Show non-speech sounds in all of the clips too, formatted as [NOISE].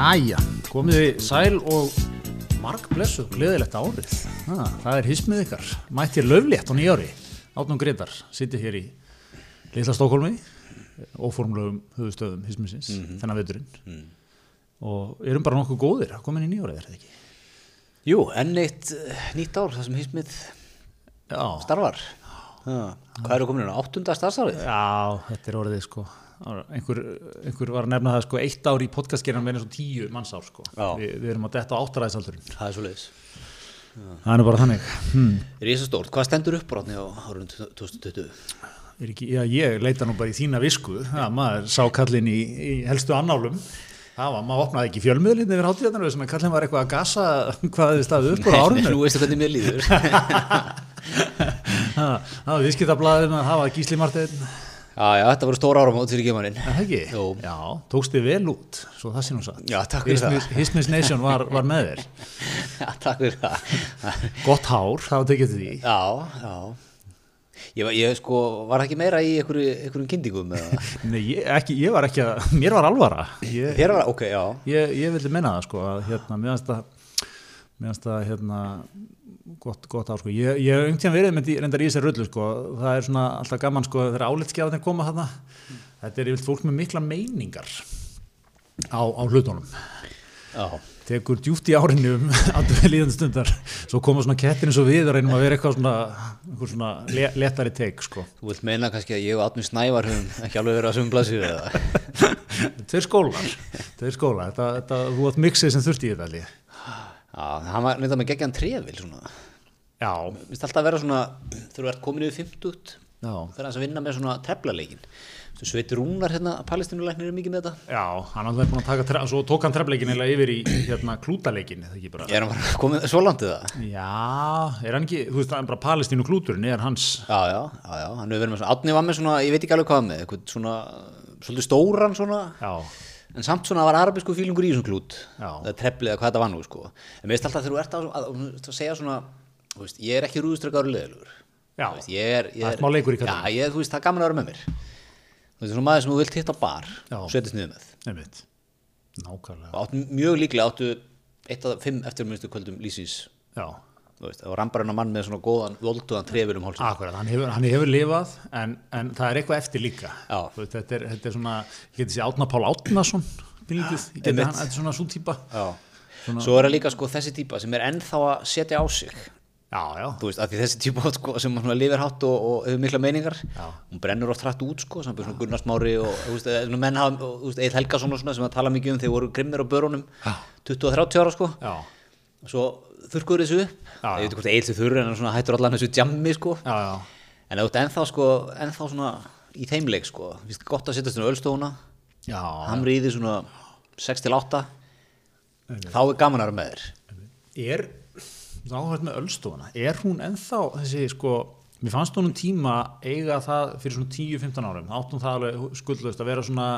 Jæja, komið þið sæl og marg blessu, gleðilegt árið. Ha, það er hismið ykkar. Mættir löflétt á nýjári. Átnum Gretar sittir hér í Litla Stokholmi, óformlegum höfustöðum hismiðsins, þennan veturinn. Og erum bara nokkuð góðir að koma inn í nýjárið, er þetta ekki? Jú, enn eitt eh, nýtt ár þar sem hismið Já, starfar. Ha, hvað eru komin inn á? Áttunda starfsárið? já þetta er orðið sko. Einhver, einhver var að nefna það sko, eitt ár í podcastgerðan verið svo tíu mannsár sko. Vi, við erum að detta á áttaræðisaldurinn. Það er svo leiðis. Það er nú bara þannig. Hmm. Rísastórt, hvað stendur upp brotni á árun 2020? Er ekki, já, ég leita nú bara í þína visku, ja, maður sá kallin í, í helstu annálum, það var, maður opnaði ekki fjölmiðlinni yfir hátíðarnar sem að kallin var eitthvað að gasa [LAUGHS] hvað þið staðið upp á árinu. Nú veistu hvernig mér líður. [LAUGHS] Það það var viðskiptablaðin að hafa Gísli Marteinn, Já, já, þetta voru stóra áram át fyrir gemaninn. það ekki? Jú. Já, tókst þið vel út, svo það sé nú satt. Já, takk fyrir það. Hismis, Nation var, var með þér. [LAUGHS] Já, takk fyrir það. Gott hár, það var tekið eftir því. Já, já. Ég, ég sko, var ekki meira í einhverju, einhverjum kynningum? [LAUGHS] Nei, ég, ekki, ég var ekki að, mér var alvara. Ég, Hér var, ok, já. ég, ég vildi menna það sko að hérna, það mér finnst það hérna gott, gott á sko, ég, ég hef einhvern tíðan verið með reyndar í þessari rullu sko, það er svona alltaf gaman sko þegar álitskjáðin koma þarna. Þetta er yfir fólk með mikla meiningar á, á hlutunum. Já, tekur djúft í árinu um [LAUGHS] alltaf líðandi stundar. Svo koma svona kettir eins og við reynum að vera eitthvað svona, svona le, letari teik sko. Þú vilt meina kannski að ég og Átni Snævar höfum ekki alveg verið að sögum blaðsíðu eða? [LAUGHS] tveir skólar, tveir skólar. Þetta, þetta, þú átt mixið sem þurfti í þetta Já, hann var neitt með geggjan trefil svona. já, Mér finnst alltaf að vera svona, þegar þú ert komin yfir 50 já fyrir að vinna með svona treflaleikin. Sveit Rúnar hérna, palestinuleiknir er mikið með þetta. Já, hann er alltaf búin að taka, svo tók hann trefleikin eða yfir í hérna klútaleikin, eða ekki bara. Er hann bara komið svo langt í það? Já, er hann ekki, þú veist, það er bara Palestínu klúturinn, er hans, Já, já, já, já, hann hefur verið með svona, Átni var með svona, ég veit ekki alveg hvað með, svona, svolítið stóran svona, já, en samt svona var arabisku fílingur í þessum klút, það treflið eða hvað þetta var nú, sko. En veist alltaf þegar þú ert að, að, að, að segja svona, veist, ég er ekki. Þú veist, ég er, ég er er, Já, ég, þú veist, það er gaman að vera með mér. Þú veist, svona maður sem þú vilt hitta bar, og setjast niður með. áttu, mjög líklega áttu eitt af fimm eftirminnstu kvöldum lýsins, já, veist, og rambar hennar mann með svona góðan, volduðan trefil um hálsum. akkurat, hann hefur, hann hefur lifað, en, en það er eitthvað eftir líka, veist, þetta er, þetta er svona, ég geti sér Átna Pál Átnason, bílítið, þetta er svona svo típa, Já. Svo er það líka sko þessi típa sem er ennþá að setja á sig. Já, já, veist, þessi típa sko, sem svona lifir hátt og, og hefur mikla meiningar Já. hún brennur oft hrætt út sko, samt svona Gunnar Smári og svona menn hafa, og, Eil Helgason og svona sem að tala mikið um þegar voru grimmir á börunum 20 og 30 ára sko. Já, svo þurrkur þessu upp ég veit ekki hvort Eil þið þurr en hann hættur allan þessu jammi sko. En þú veist, ennþá sko, ennþá svona í þeimleik sko, gott að setja svona ölstofuna já, hamri í því svona 6 til 8 þá er gaman að vera með þér. Er hægt með öllstofuna, er hún ennþá þessi sko, mér fannst hún um tíma eiga það fyrir svona 10-15 árum. Áttum það alveg skuldlaust að vera svona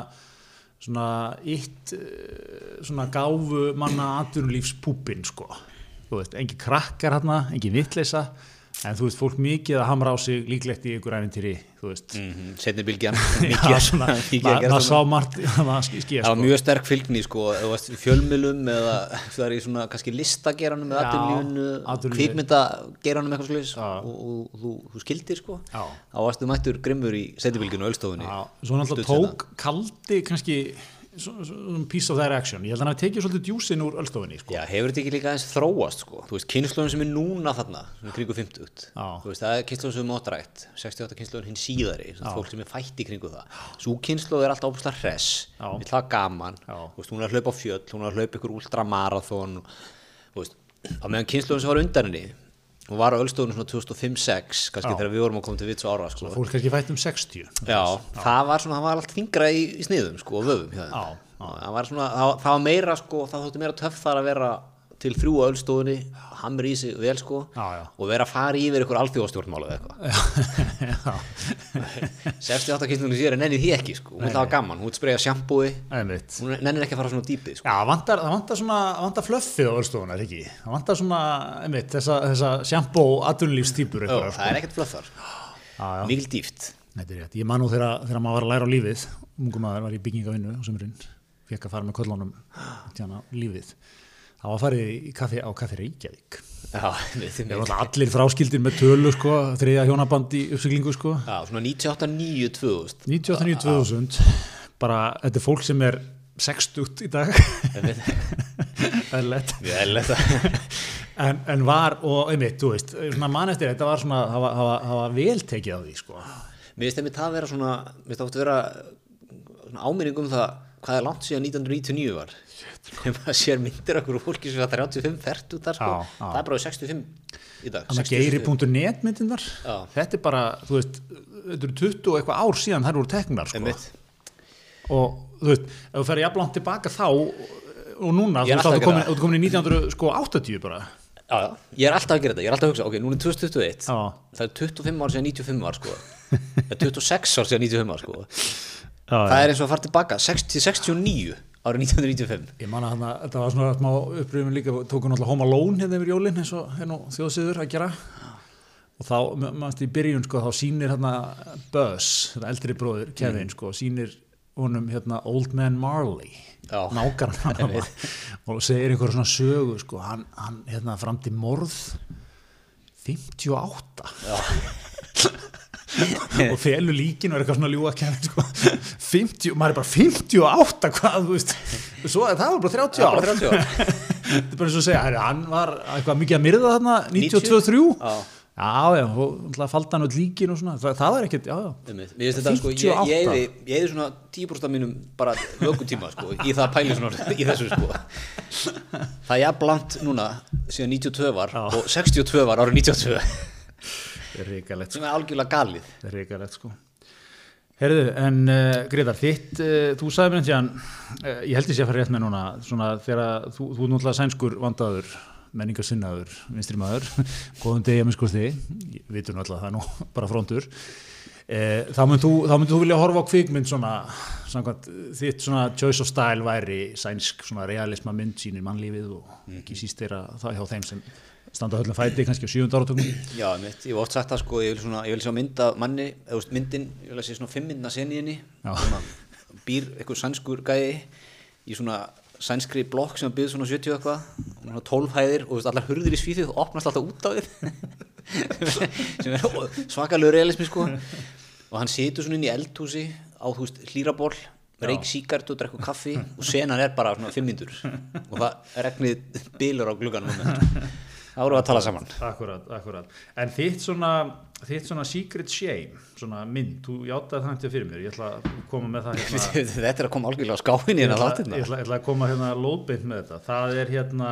svona eitt eh, svona gáfu manna atvinnulífspúpin sko, þú veist, engin krakkar hérna, engin vitleisa en þú veist, fólk mikið að hamra á sig líklegt í ykkur æfintýri, þú veist mm -hmm. setni bylgjan [LAUGHS] [LAUGHS] mikið að ma- gera maður þarna. sá margt [LAUGHS] það skýja Það var sko mjög sterk fylgni sko, fjölmilum eða það er í svona kannski listageranum með atvinnulífi. kvikmyndageranum eitthvað slúðis Já. og, og, þú, þú skildir sko Já. þá varstu mættur grimmur í setjubylginu og ölstofunni Já, svo náttúrulega tók kaldi kannski piece of their action, ég held að hann hafi tekið svolítið djúsin úr öllstofinni sko. Já, hefur þetta ekki líka aðeins þróast sko þú veist, kynnslóðin sem er núna þarna sem kringu 50 Já. þú veist, það er kynnslóðin sem er mótrætt 68 kynnslóðin hinn síðari fólk sem er fætt í kringu það svo kynnslóð er alltaf óbúslega Já. vill hafa gaman Já. þú veist, hún er að hlaupa á fjöll, hún er að hlaupa ykkur ultramarathon á meðan kynnslóðin sem var undan henni hún var á ölstofunum svona 2005-06 kannski Já. þegar við vorum að koma til vits og ára sko. fólk kannski fætt um 60 Já, það var svona, það var allt þingra í, í sniðum sko, og vöfum. Já, það var svona, það, það var meira sko, það þótti meira töff þar að vera til þrjú á ölstofunni, hamri í sig vel sko, Já, já. og vera að fara yfir ykkur alþjóðastjórnmála eða eitthvað. 68 kynnslunni sér en nenni því ekki sko, hún vil hafa gaman, hún spreja sjampúi einmitt. Hún nennir ekki að fara svona dýpið sko. Já, það vantar, það vantar svona, það vantar fluffið á öllstofunar, ekki? Það vantar svona, einmitt, þessa, þessa sjambó atvinnulífstýpur Jó, eitthvað, það er ekkert flöð þar, Já, já, mikil dýft er. Ég man nú þegar, þegar maður var að læra á lífið, ungum maður var í byggingavinnu á sömurinn, fekk að fara með köllunum lífið það var að fara í kaffi á kaffi Reykjavík. Það [LAUGHS] var allir fráskildir með tölu sko, þriðja hjónaband í uppsiglingu sko. Já, svona 98, 9, 2000 98-2000 bara, þetta er fólk sem er 60 í dag. [LAUGHS] Eðlilegt. Við erum þetta en, en var, og einmitt, þú veist mann eftir, þetta var svona það var, það var, það var vel tekið á því sko. Mér finnst það að vera svona Mér finnst það að vera svona áminning um það hvað er langt síðan 1999 var Þegar maður sér myndir okkur úr fólki sem var 35 fært út þar sko. Það er bara 65 í dag. Þannig að 65. geiri.net myndindar Já. þetta er bara, þú veist þetta eru 20 og eitthvað ár síðan þær voru teknar sko. Og þú veist, ef þú ferði jafnlangt tilbaka þá og núna, þú er veist, þá þú komin, í 1980 bara. Já, já, ég er alltaf að gera þetta, ég er alltaf að hugsa, ok, núna er 2021 Já. Það er 25 ár síðan 95 ár sko. [LAUGHS] Það er 26 ár síðan 95 ár sko. Já, Það er eins og að fara tilbaka 60, 69 árið 1995 Ég man að þarna, þetta var svona smá uppröfum líka, tókum náttúrulega Home Alone hérna yfir jólinn eins og hérna þjóðsýður að gera. Og þá, maður í byrjun sko, þá sýnir hérna Buzz, þetta eldri bróður, Kevin sko, sýnir honum hérna Old Man Marley Já. nákar [LAUGHS] hann og segir einhver svona sögu sko, hann, hann hérna fram til morð 58 [LAUGHS] og felur líkin og er eitthvað svona ljúa kæmi sko. 50, maður er bara 58 hvað, þú veist svo, það var bara 30 Það ár var bara 30 ár þetta er bara eins og að segja, hann var eitthvað mikið að myrða þarna 92-3 Já. já, náttúrulega faldi hann út líkin og svona, það, það var ekkert, já, já. Mér finnst þetta sko, ég, ég, eyði, ég eyði svona 10% af mínum bara vökutíma sko, í það að pæli svona í þessu sko. Það er jafnblant núna síðan 92 var Já. og 62 var árið 92 er reikalegt, sem er algjörlega galið. það reikalegt sko. Herðu, en uh, Gretar, þitt, uh, þú sagði mér hérna uh, ég held ég sé að fara rétt með núna svona þegar þú, þú er náttúrulega sænskur vandaður, menningarsinnaður vinstri maður, [LAUGHS] góðum degi að minn sko þig, vitum náttúrulega það er nú [LAUGHS] bara frontur. Eh, þá myndir þú, vilja horfa á kvikmynd svona, samkvæmt, þitt svona choice of style væri sænsk svona realisma mynd sínir mannlífið og ekki síst þeirra það hjá þeim sem standa höllum fæti kannski á sjújunda áratöngum Já, mitt, ég hef oft sagt það sko, ég vil, svona, ég vil sjá mynd af manni, eða veist, myndin, ég vil að sé svona fimm myndina sen í henni, Já. sem að býr eitthvað sænskur gæði í svona sænskri blokk sem býr svona 70 og eitthvað, og svona 12 hæðir og veist, allar hurðir í svíþjóð opnast alltaf út á [LAUGHS] er svakalegu realismi sko, og hann situr svona inn í eldhúsi á, þú veist, hlýraból, reik síkart og drekku kaffi og senan er bara svona fimm myndur og það regnið bílur á glugganum við að tala saman Akkurat, akkurat. En þitt svona, þitt svona secret shame, svona mynd, þú játaði það til fyrir mér, ég ætla að koma með það hérna, [LAUGHS] þetta er að koma algjörlega á skáinni ég ætla, þáttirna ég ætla, ég ætla að koma hérna lóðbeint með þetta. Það er hérna,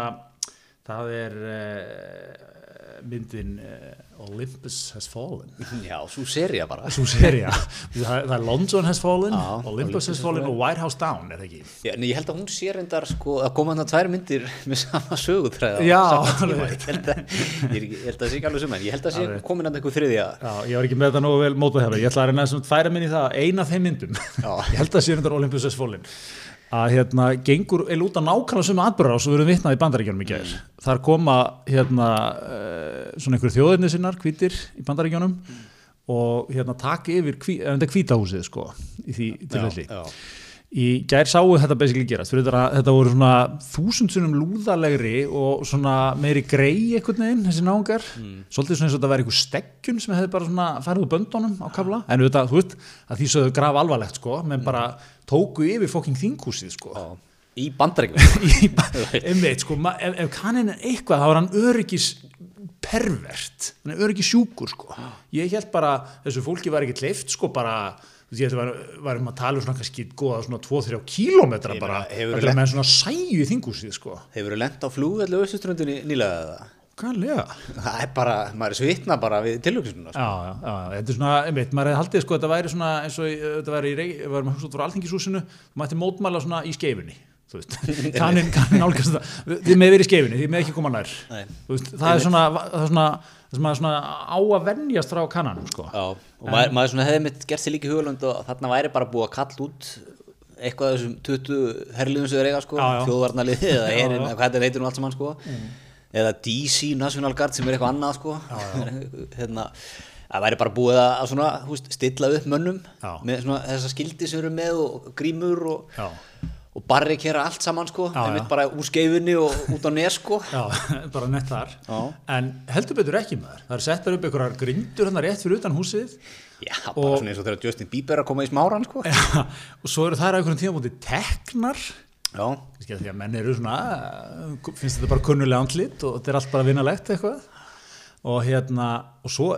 það er uh, myndin uh, Olympus Has Fallen. [LAUGHS] já, svo seria bara Svo seria, það, það er London Has Fallen, Já, Olympus, Olympus Has has Fallen fallen. og White House Down, er það ekki? já, en ég held að hún sé reyndar sko, að koma hann að tvær myndir með sama sögutræða Já, tíma. ég held að ég, ekki- ég held að það sé ekki alveg sem en ég held að sé Alveg. komin hann eitthvað þriðja Já, ég var ekki með þetta nógu vel mótað hefur. Ég ætla að reyna að færa minni það að eina þeim myndum, Já. [LAUGHS] ég held að sé þetta Olympus S. Fólin, að hérna gengur eða út að nákvæmlega sem atbyrra og svo vitnað í bandaríkjónum í gæðis. Þar koma hérna uh, svona einhverju þjóðirni sinnar, hvítir í bandaríkjónum og hérna taka yfir, þetta er hvítahúsið sko, í því tilfelli. já, já. Í gær sáu þetta basically gerast. Þetta, þetta voru svona þúsundsunum lúðalegri og svona meiri grei einhvern veginn, þessi náungar. Svolítið svona eins og þetta væri einhver steggjun sem hefði bara svona úr böndunum á kafla. En auðvitað, þú veist, að því sögðu graf alvarlegt sko, menn bara tóku yfir fokking þinghúsið sko. Já. í bandaríkjum [LAUGHS] Í ba- [LAUGHS] einmitt, sko, ef, ef kannin er eitthvað þá er hann öryggis pervert, hann er öryggis sjúkur sko. ég held bara, þessu fólki var ekki kleift sko bara þú veist, var, varum að tala um svona kannski góða svona 2-3 kílómetra Ég bara, þetta er með svona sæju í þingúsið sko, hefur þú lent á flugvellu austuströndinni nýlega eða? Kannlega það er bara, maður er svitna bara við tilhugsununa sko. Já, já, já, þetta er svona, einmitt, maður hefði haldið sko, þetta væri svona eins og þetta væri í rey, við varum að hugsa út frá alþingishúsinu, þú mætti mótmæla svona í veist, [LAUGHS] kannin, kannin álgast þetta, þið með verið í skeifunni, þið með ekki koma nær, það er svona, er það sem maður svona á að venjast frá kannanum, sko. Já, og maður, maður svona hefði mitt gert sér líka í hugalund og þarna væri bara búið að kalla út eitthvað af þessum 20 herliðum sem þeir eiga sko, Já, já. þjóðvarnalið eða [LAUGHS] Já, erin, já. hvað þetta heitir nú allt saman sko eða DC National Guard sem er eitthvað annað sko [LAUGHS] hérna, það væri bara búið að, að svona, húst, stilla upp mönnum Já. með svona þessa skildi sem eru með og grímur og, Já, og barrikera allt saman sko einmitt já. bara úr skeifunni og út á nes sko. [LAUGHS] Já, bara nett þar. Já. En heldur betur ekki maður. Það er settar upp einhverjar grindur hérna rétt fyrir utan húsið. Já, bara svona eins og þegar Justin Bieber er að koma í smáran sko. Já, og svo eru þær á einhverjum tímabúti teknar. Já, því að menn eru svona finnst þetta bara kunnulega andlit og þetta er allt bara vinnalegt eitthvað. Og hérna, og svo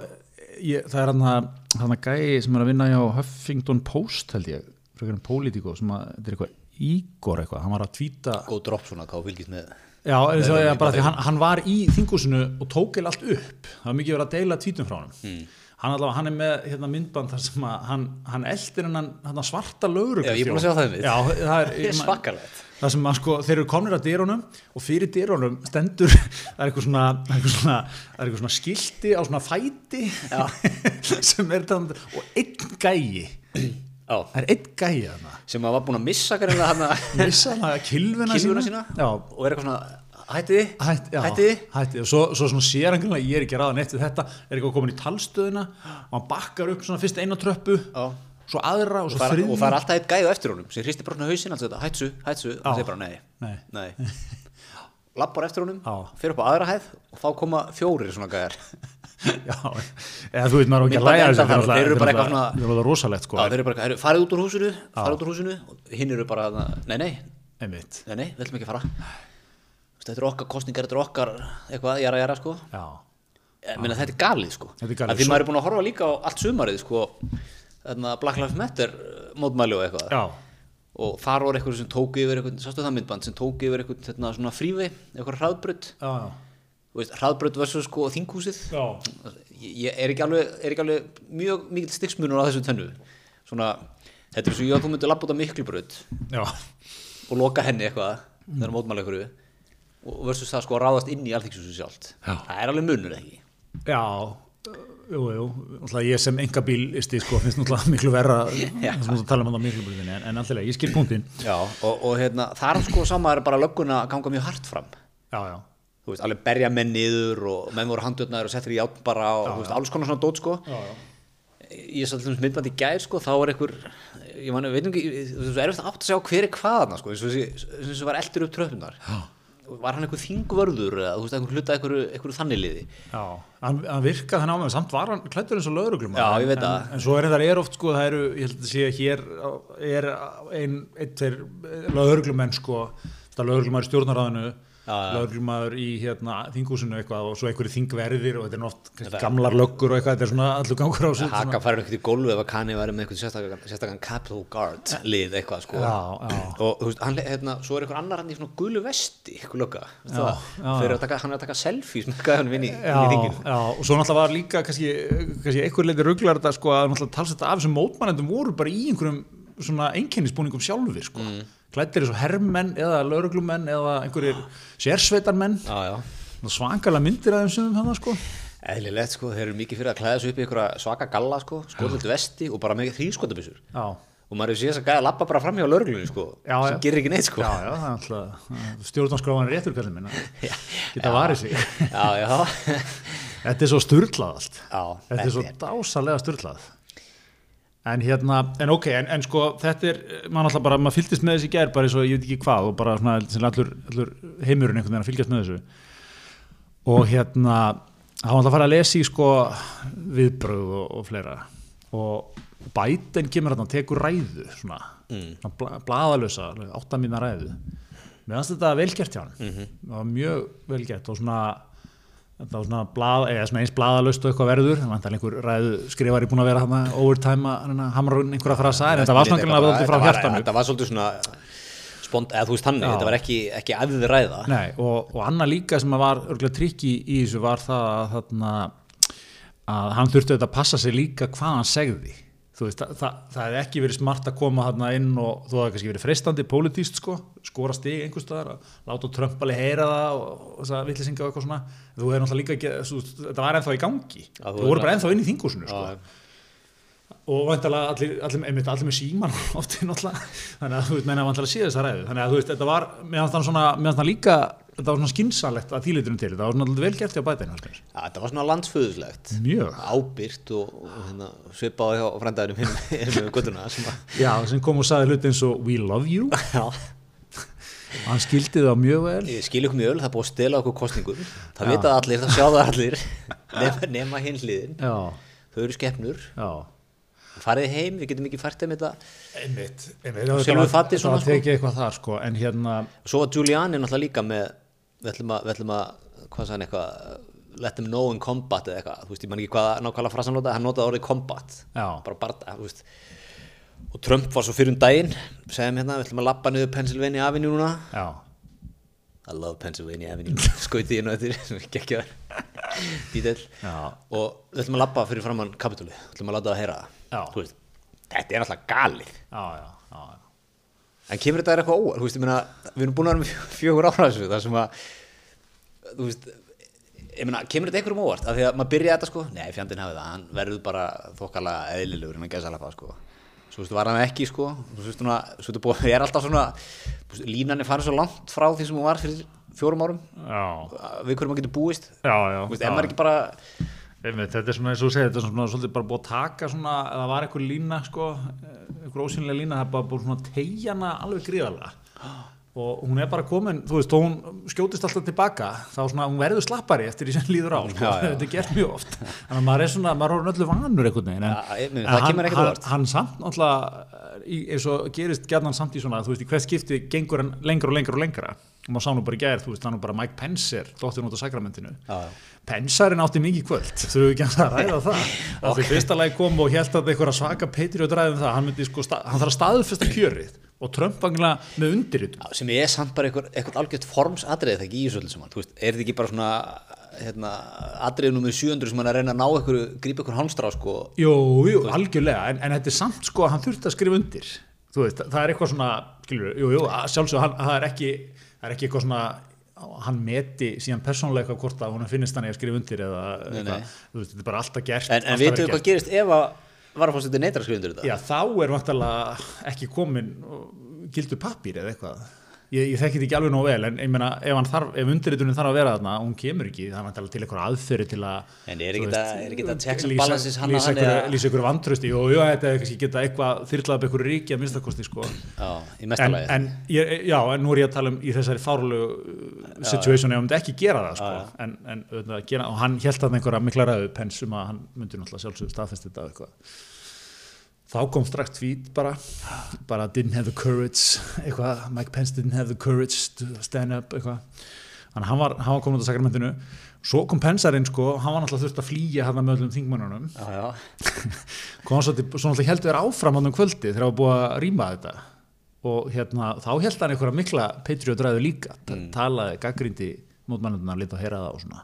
ég, það er hann að, hann gæi sem er að vinna hjá Huffington Post held ég, frekar en Politico sem að, þetta er eitthvað Ígor eitthvað, hann var að tvíta góð dropp svona hvað fylgist með Já, eins og ég nei, bara því hann, hann var í þingúsinu og tók eða allt upp. Það var mikið verið að deila tvítum frá hann Hmm. hann, allavega, hann er með hérna, myndband þar sem að hann, hann eldir hennan svarta lögur Já, ég er búinn að sjá það. Já, það er, [LAUGHS] það er svakalegt. Það sem að sko, þeir eru komnir að dyrunum og fyrir dyrunum stendur [LAUGHS] það er eitthvað svona, það er eitthvað svona, það er eitthvað svona skilti á svona fæti [LAUGHS] sem er þannig og einn já, það er einn gæi þarna. Sem að var búinn að missa að [LAUGHS] missa að kilvuna, kilvuna sína. Já, og er eitthvað svona hætti þið, Hætt, já, hætti og svo, svo svona sér hann ég er ekki eitt við þetta, er eitthvað komin í talstöðuna og hann bakkar upp svona fyrst eina tröppu. Já. svo aðra og svo þriðju og það er alltaf eitt gæði á eftir honum. Sem hristi bara svona þetta, hætsu, hætsu og það segir bara nei, Nei. nei [LAUGHS] lappar eftir honum, Já. fyrir upp á aðra hæð og þá koma fjórir svona gæðar [LAUGHS] já, eða þú veit maður ekki að enda þessu þeir eru bara eitthvað svona- þetta er alveg rosalegt sko. Þeir eru bara, heyrðu, farið út úr húsinu farið út úr húsinu. Hinn eru bara, nei, nei, einmitt, nei, nei, við ætlum ekki að fara. Þetta er okkar kostningar, þetta er okkar eitthvað, jara, jara, sko. Meina, þetta er galið, sko. Af Því maður er búin að horfa líka á allt sumarið, sko. Black Lives Matter uh, mótmæli og eitthvað og þar var eitthvað sem tók yfir eitthvað, sástu það myndband sem tók yfir eitthvað þetta, svona frívi, eitthvað hraðbrödd hraðbrödd var svo sko þinghúsið? Ég, er, ekki alveg, er ekki alveg mjög mikill stiksmunur á þessu tönnu svona, þetta er svo ég að þú myndir labba út á miklubrödd já, og loka henni eitthvað þegar mótmæli einhverju. Og versus það sko að ráðast inn í alþýksusu sjálft. Já. það er alveg munur ekki? Já jú, jú, náttúrulega ég sem enga bílisti sko, finnst náttúrulega [LAUGHS] miklu verra þess að tala um á miklu bílinni en, en alltaf ég skil punktinn. Já, og, og hérna, það er sko sama er bara lögguna að ganga mjög hart fram. Já, já, þú veist, alveg berja menn niður og menn voru handjörnaður og settir í játn bara og þú veist, alls konar svona dót sko. Já, já. ég sá þess myndband í gær sko, þá var einhver ég man, veit ekki, þú veist, erfitt að átt að sjá hver er hvaðna sko, eins og þessi- var eldur upp tröfnunar var hann einhver þingvörður eða þú veist, einhver hluta einhver þannig liði Já, hann, hann virkaði þannig á mig, samt var hann klættur eins og lögreglum Já, ég veit en, það. en, svo er þetta er oft sko, það eru, ég held að sé að hér er ein, ein, tveir lögreglumenn sko, þetta lögreglumæður í stjórnaráðinu Lögreglumæður í hérna, þingúsinu eitthvað og svo einhverju þingverðir og þetta er Þetta- gamlar löggur og eitthvað, þetta er svona allur gangur á sig Haka færur ekkert í gólfu ef að Kanye væri með eitthvað sérstakann, Capital Guard lið eitthvað sko. Já, já. og þú veist, hann, hérna, svo er einhver annar hann í svona gulu vesti, eitthvað lögga. Hann er að taka selfies með gæðan vinn í, já, og svo náttúrulega var líka kannski, kannski einhver leiti rugglar þetta sko að náttúrulega talsett af þessum mótmannendum voru bara í einhverjum svona einkennisbúningum sjálfur sko. Mm. Klættir eins og herrmenn eða lögreglumenn eða einhverjir sérsveitarmenn. Svakalega myndir að þeim sem hann sko. Eðlilegt sko, þeir eru mikið fyrir að klæða sig upp í einhverja svaka galla sko, skotöldu vesti og bara með þrýskotabissur og maður hefur þess að gæða lappa bara fram hjá lörglunni sko, Já, sem já. gerir ekki neitt sko. Já, já, það er alltaf stjórnarskráðan réttur kallið minna [LAUGHS] geta varið sig. Já, já, [LAUGHS] Þetta er svo sturlað allt. Já, Þetta er svo dásalega sturlað En hérna, en ok, en, en sko þetta er, maður alltaf bara, maður fylgist með þessi gær bara eins og ég veit ekki hvað og bara svona allur, allur heimurinn einhvern veginn að fylgjast með þessu. Og hérna þá var alltaf að fara að lesa í sko viðbröð og, og fleira. Og Biden kemur hérna og tekur ræðu svona, mm. bla, blaðalösa átta mína ræðu. Fannst þetta velgert hjá hann það var mjög velgert og svona var svona, blað, svona eins blaðalöst og eitthvað verður, það vantar einhver ræðu skrifari búin að vera hann overtime að hamra hún einhverja frasa, en þetta var svona greinlega frá hjartanu. Þetta var svolítið svona spont, eða þú veist þannig, þetta var ekki, ekki æfðið ræða. Nei, og, og annað líka sem að var trikki í þessu var það að, þarna, að hann þurfti að passa sig líka hvað hann segði veist, það, það, það hefði ekki verið smart að koma þarna inn og þú hefði kannski verið freistandi pólitíst sko, skora stig einhvers staðar að láta Trump alveg heyra það og, og þess að villisinga og eitthvað svona þú hefði náttúrulega líka þetta var ennþá í gangi þú voru bara ennþá inn í þingúsinu sko. Og vantilega allir, allir, allir með síman [LAUGHS] ofti náttúrulega. Þannig að þú veist, menna vantilega sé þessa ræðu. Þannig að þú veist, þetta var, fannst það líka, þetta var svona skinsalegt að þýlitunum til, þetta var svona alveg vel gert hjá bætinn Já, þetta var svona landsföðuslegt mjög, ábyrgt og, og hérna, svipaði hjá frændaðurum [LAUGHS] hinn með guttuna að já, sem kom og sagði hluti eins og we love you. [LAUGHS] Já, hann skildi það mjög vel. Ég skil ykkur mjög vel, það búið að stela okkur kostningum það vita það allir, það sjá það allir. Nema, nema já, þau eru skeppnur, já farið heim við getum ekki fært þeim þetta einmitt, einmitt. Silfur fati svona svona, það tekið eitthvað þar sko en hérna, svo var Giuliani náttúrulega líka með við ætlum að, við ætlum að hvað sagði hann eitthvað let them know in combat eða eitthvað, þú veist, ég man ekki hvað nákvæmlega frasan notaði, hann notaði orðið combat. Já. bara barda, þú veist. Og Trump var svo fyrir um daginn segjum hérna, við ætlum að lappa niður Pennsylvania Avenue núna. Já, I love Pennsylvania Avenue. Skauti ég nú eftir, [LAUGHS] sem var dítill Já. og við ætlum að lappa fyrir framann kapitúli, við ætlum að láta það heyra Já. það þetta er alltaf galið. Já, já, já, já. en kemur þetta er eitthvað meina við erum búin að vera með fjö- fjögur ára þessu. Það sem að þú veist, meina, kemur þetta einhverjum óvart? Af því að maður byrja þetta sko, nei, fjandinn hafið það. Hann verður bara þokkala eðlilegur en að gæsa alveg sko, svo veist, var hann ekki sko, þú veist, þetta búið ég er alltaf svona, þú veist, línan er farið svo langt frá því sem hún var fyrir fjórum árum. Já, við hverju maður getur búist. Já, já, þú veist, ef maður ekki bara Einmitt, þetta er svona eins og þú segir, þetta er svona svolítið bara búið að taka svona, eða var einhver lína sko, einhver ósynlega lína, það er bara búið svona tegjana alveg gríðarlega og hún er bara komin, þú veist, þó hún skjótist alltaf tilbaka, þá svona, hún verður slappari eftir því sem líður á, sko, [LAUGHS] þetta er gert mjög oft, þannig að maður er svona, maður er öllu vanur einhvern veginn, en, meina, en hann, óvart. hann samt náttúrulega, eins og gerist gætnan samt í svona, þú veist, í hvert skipti gengur hann lengra og lengra og lengra, og maður sá nú bara í gær, þú veist, hann er bara Mike Pence er, dóttir út á sakramentinu, Já, já. Pensarinn átti mikið kvöld, þurfum við ekki að ræða það? [LAUGHS] Og því fyrsta lagi kom og held að eitthvað svaka Patriot ræðum það, hann, sko, hann þarf að staðfesta kjörið og Trump vangilega með undirritum Já, sem er samt bara eitthvað, eitthvað algjört formsadrið það ekki í þessu öllu saman, þú veist, er þetta ekki bara svona hérna, adriðið nummer 700 sem hann er að reyna að ná eitthvað, grípa eitthvað hálmstrá sko, Jú, jú, algjörlega, en, en þetta er samt sko að hann þurfti að skrifa undir. Þú veist, það er eitthvað svona skilur, jú, jú, sjálfsög hann, það er ekki það er ekki eitthvað svona hann meti síðan persónulega eitthvað hvort að hún finnist hann eigi að skrifa undir eða Nei, nei. veist, þetta er bara alltaf gert en, en verið við hvað gerist ef að varafórsetið neytra skrifundur þetta? Já, þá er vantarlega ekki komin gildur pappír eða eitthvað. Ég, ég þekki þetta ekki alveg nóg vel, en ég meina, ef, ef undirritunin þarf að vera þarna og hún kemur ekki, það er til eitthvað aðferði til að... En er ekki þetta checks and balances hann að hann eða- Lýsa ykkur vantrösti, jú, jú, þetta er kannski geta eitthvað þyrlað upp ykkur ríki að minnstakosti, sko. En, mestalagi en ég, já, en nú er ég að tala um í þessari fárlegu situation ef hann myndi ekki gera það, sko. En, en, gera, og hann held að einhverja mikla ræðu pens um að hann myndi náttúrulega sjálfsögðu staðfest þetta eitthvað þá kom strax tweet bara bara didn't have the courage eitthvað, Mike Pence didn't have the courage to stand up eitthvað. Þannig að hann var, hann var komin út af sakramentinu. Svo kom Pensarinn sko, hann var náttúrulega þurft að flýja hann með öllum þingmannunum [LAUGHS] kom til- svo náttúrulega heldur þér áfram hann um kvöldi þegar það var búið að rýma þetta. Og hérna, þá held hann einhverja mikla Patriot ræðu líka, mm. talaði gaggrindi mótmannundina, lítið að heyra það og svona.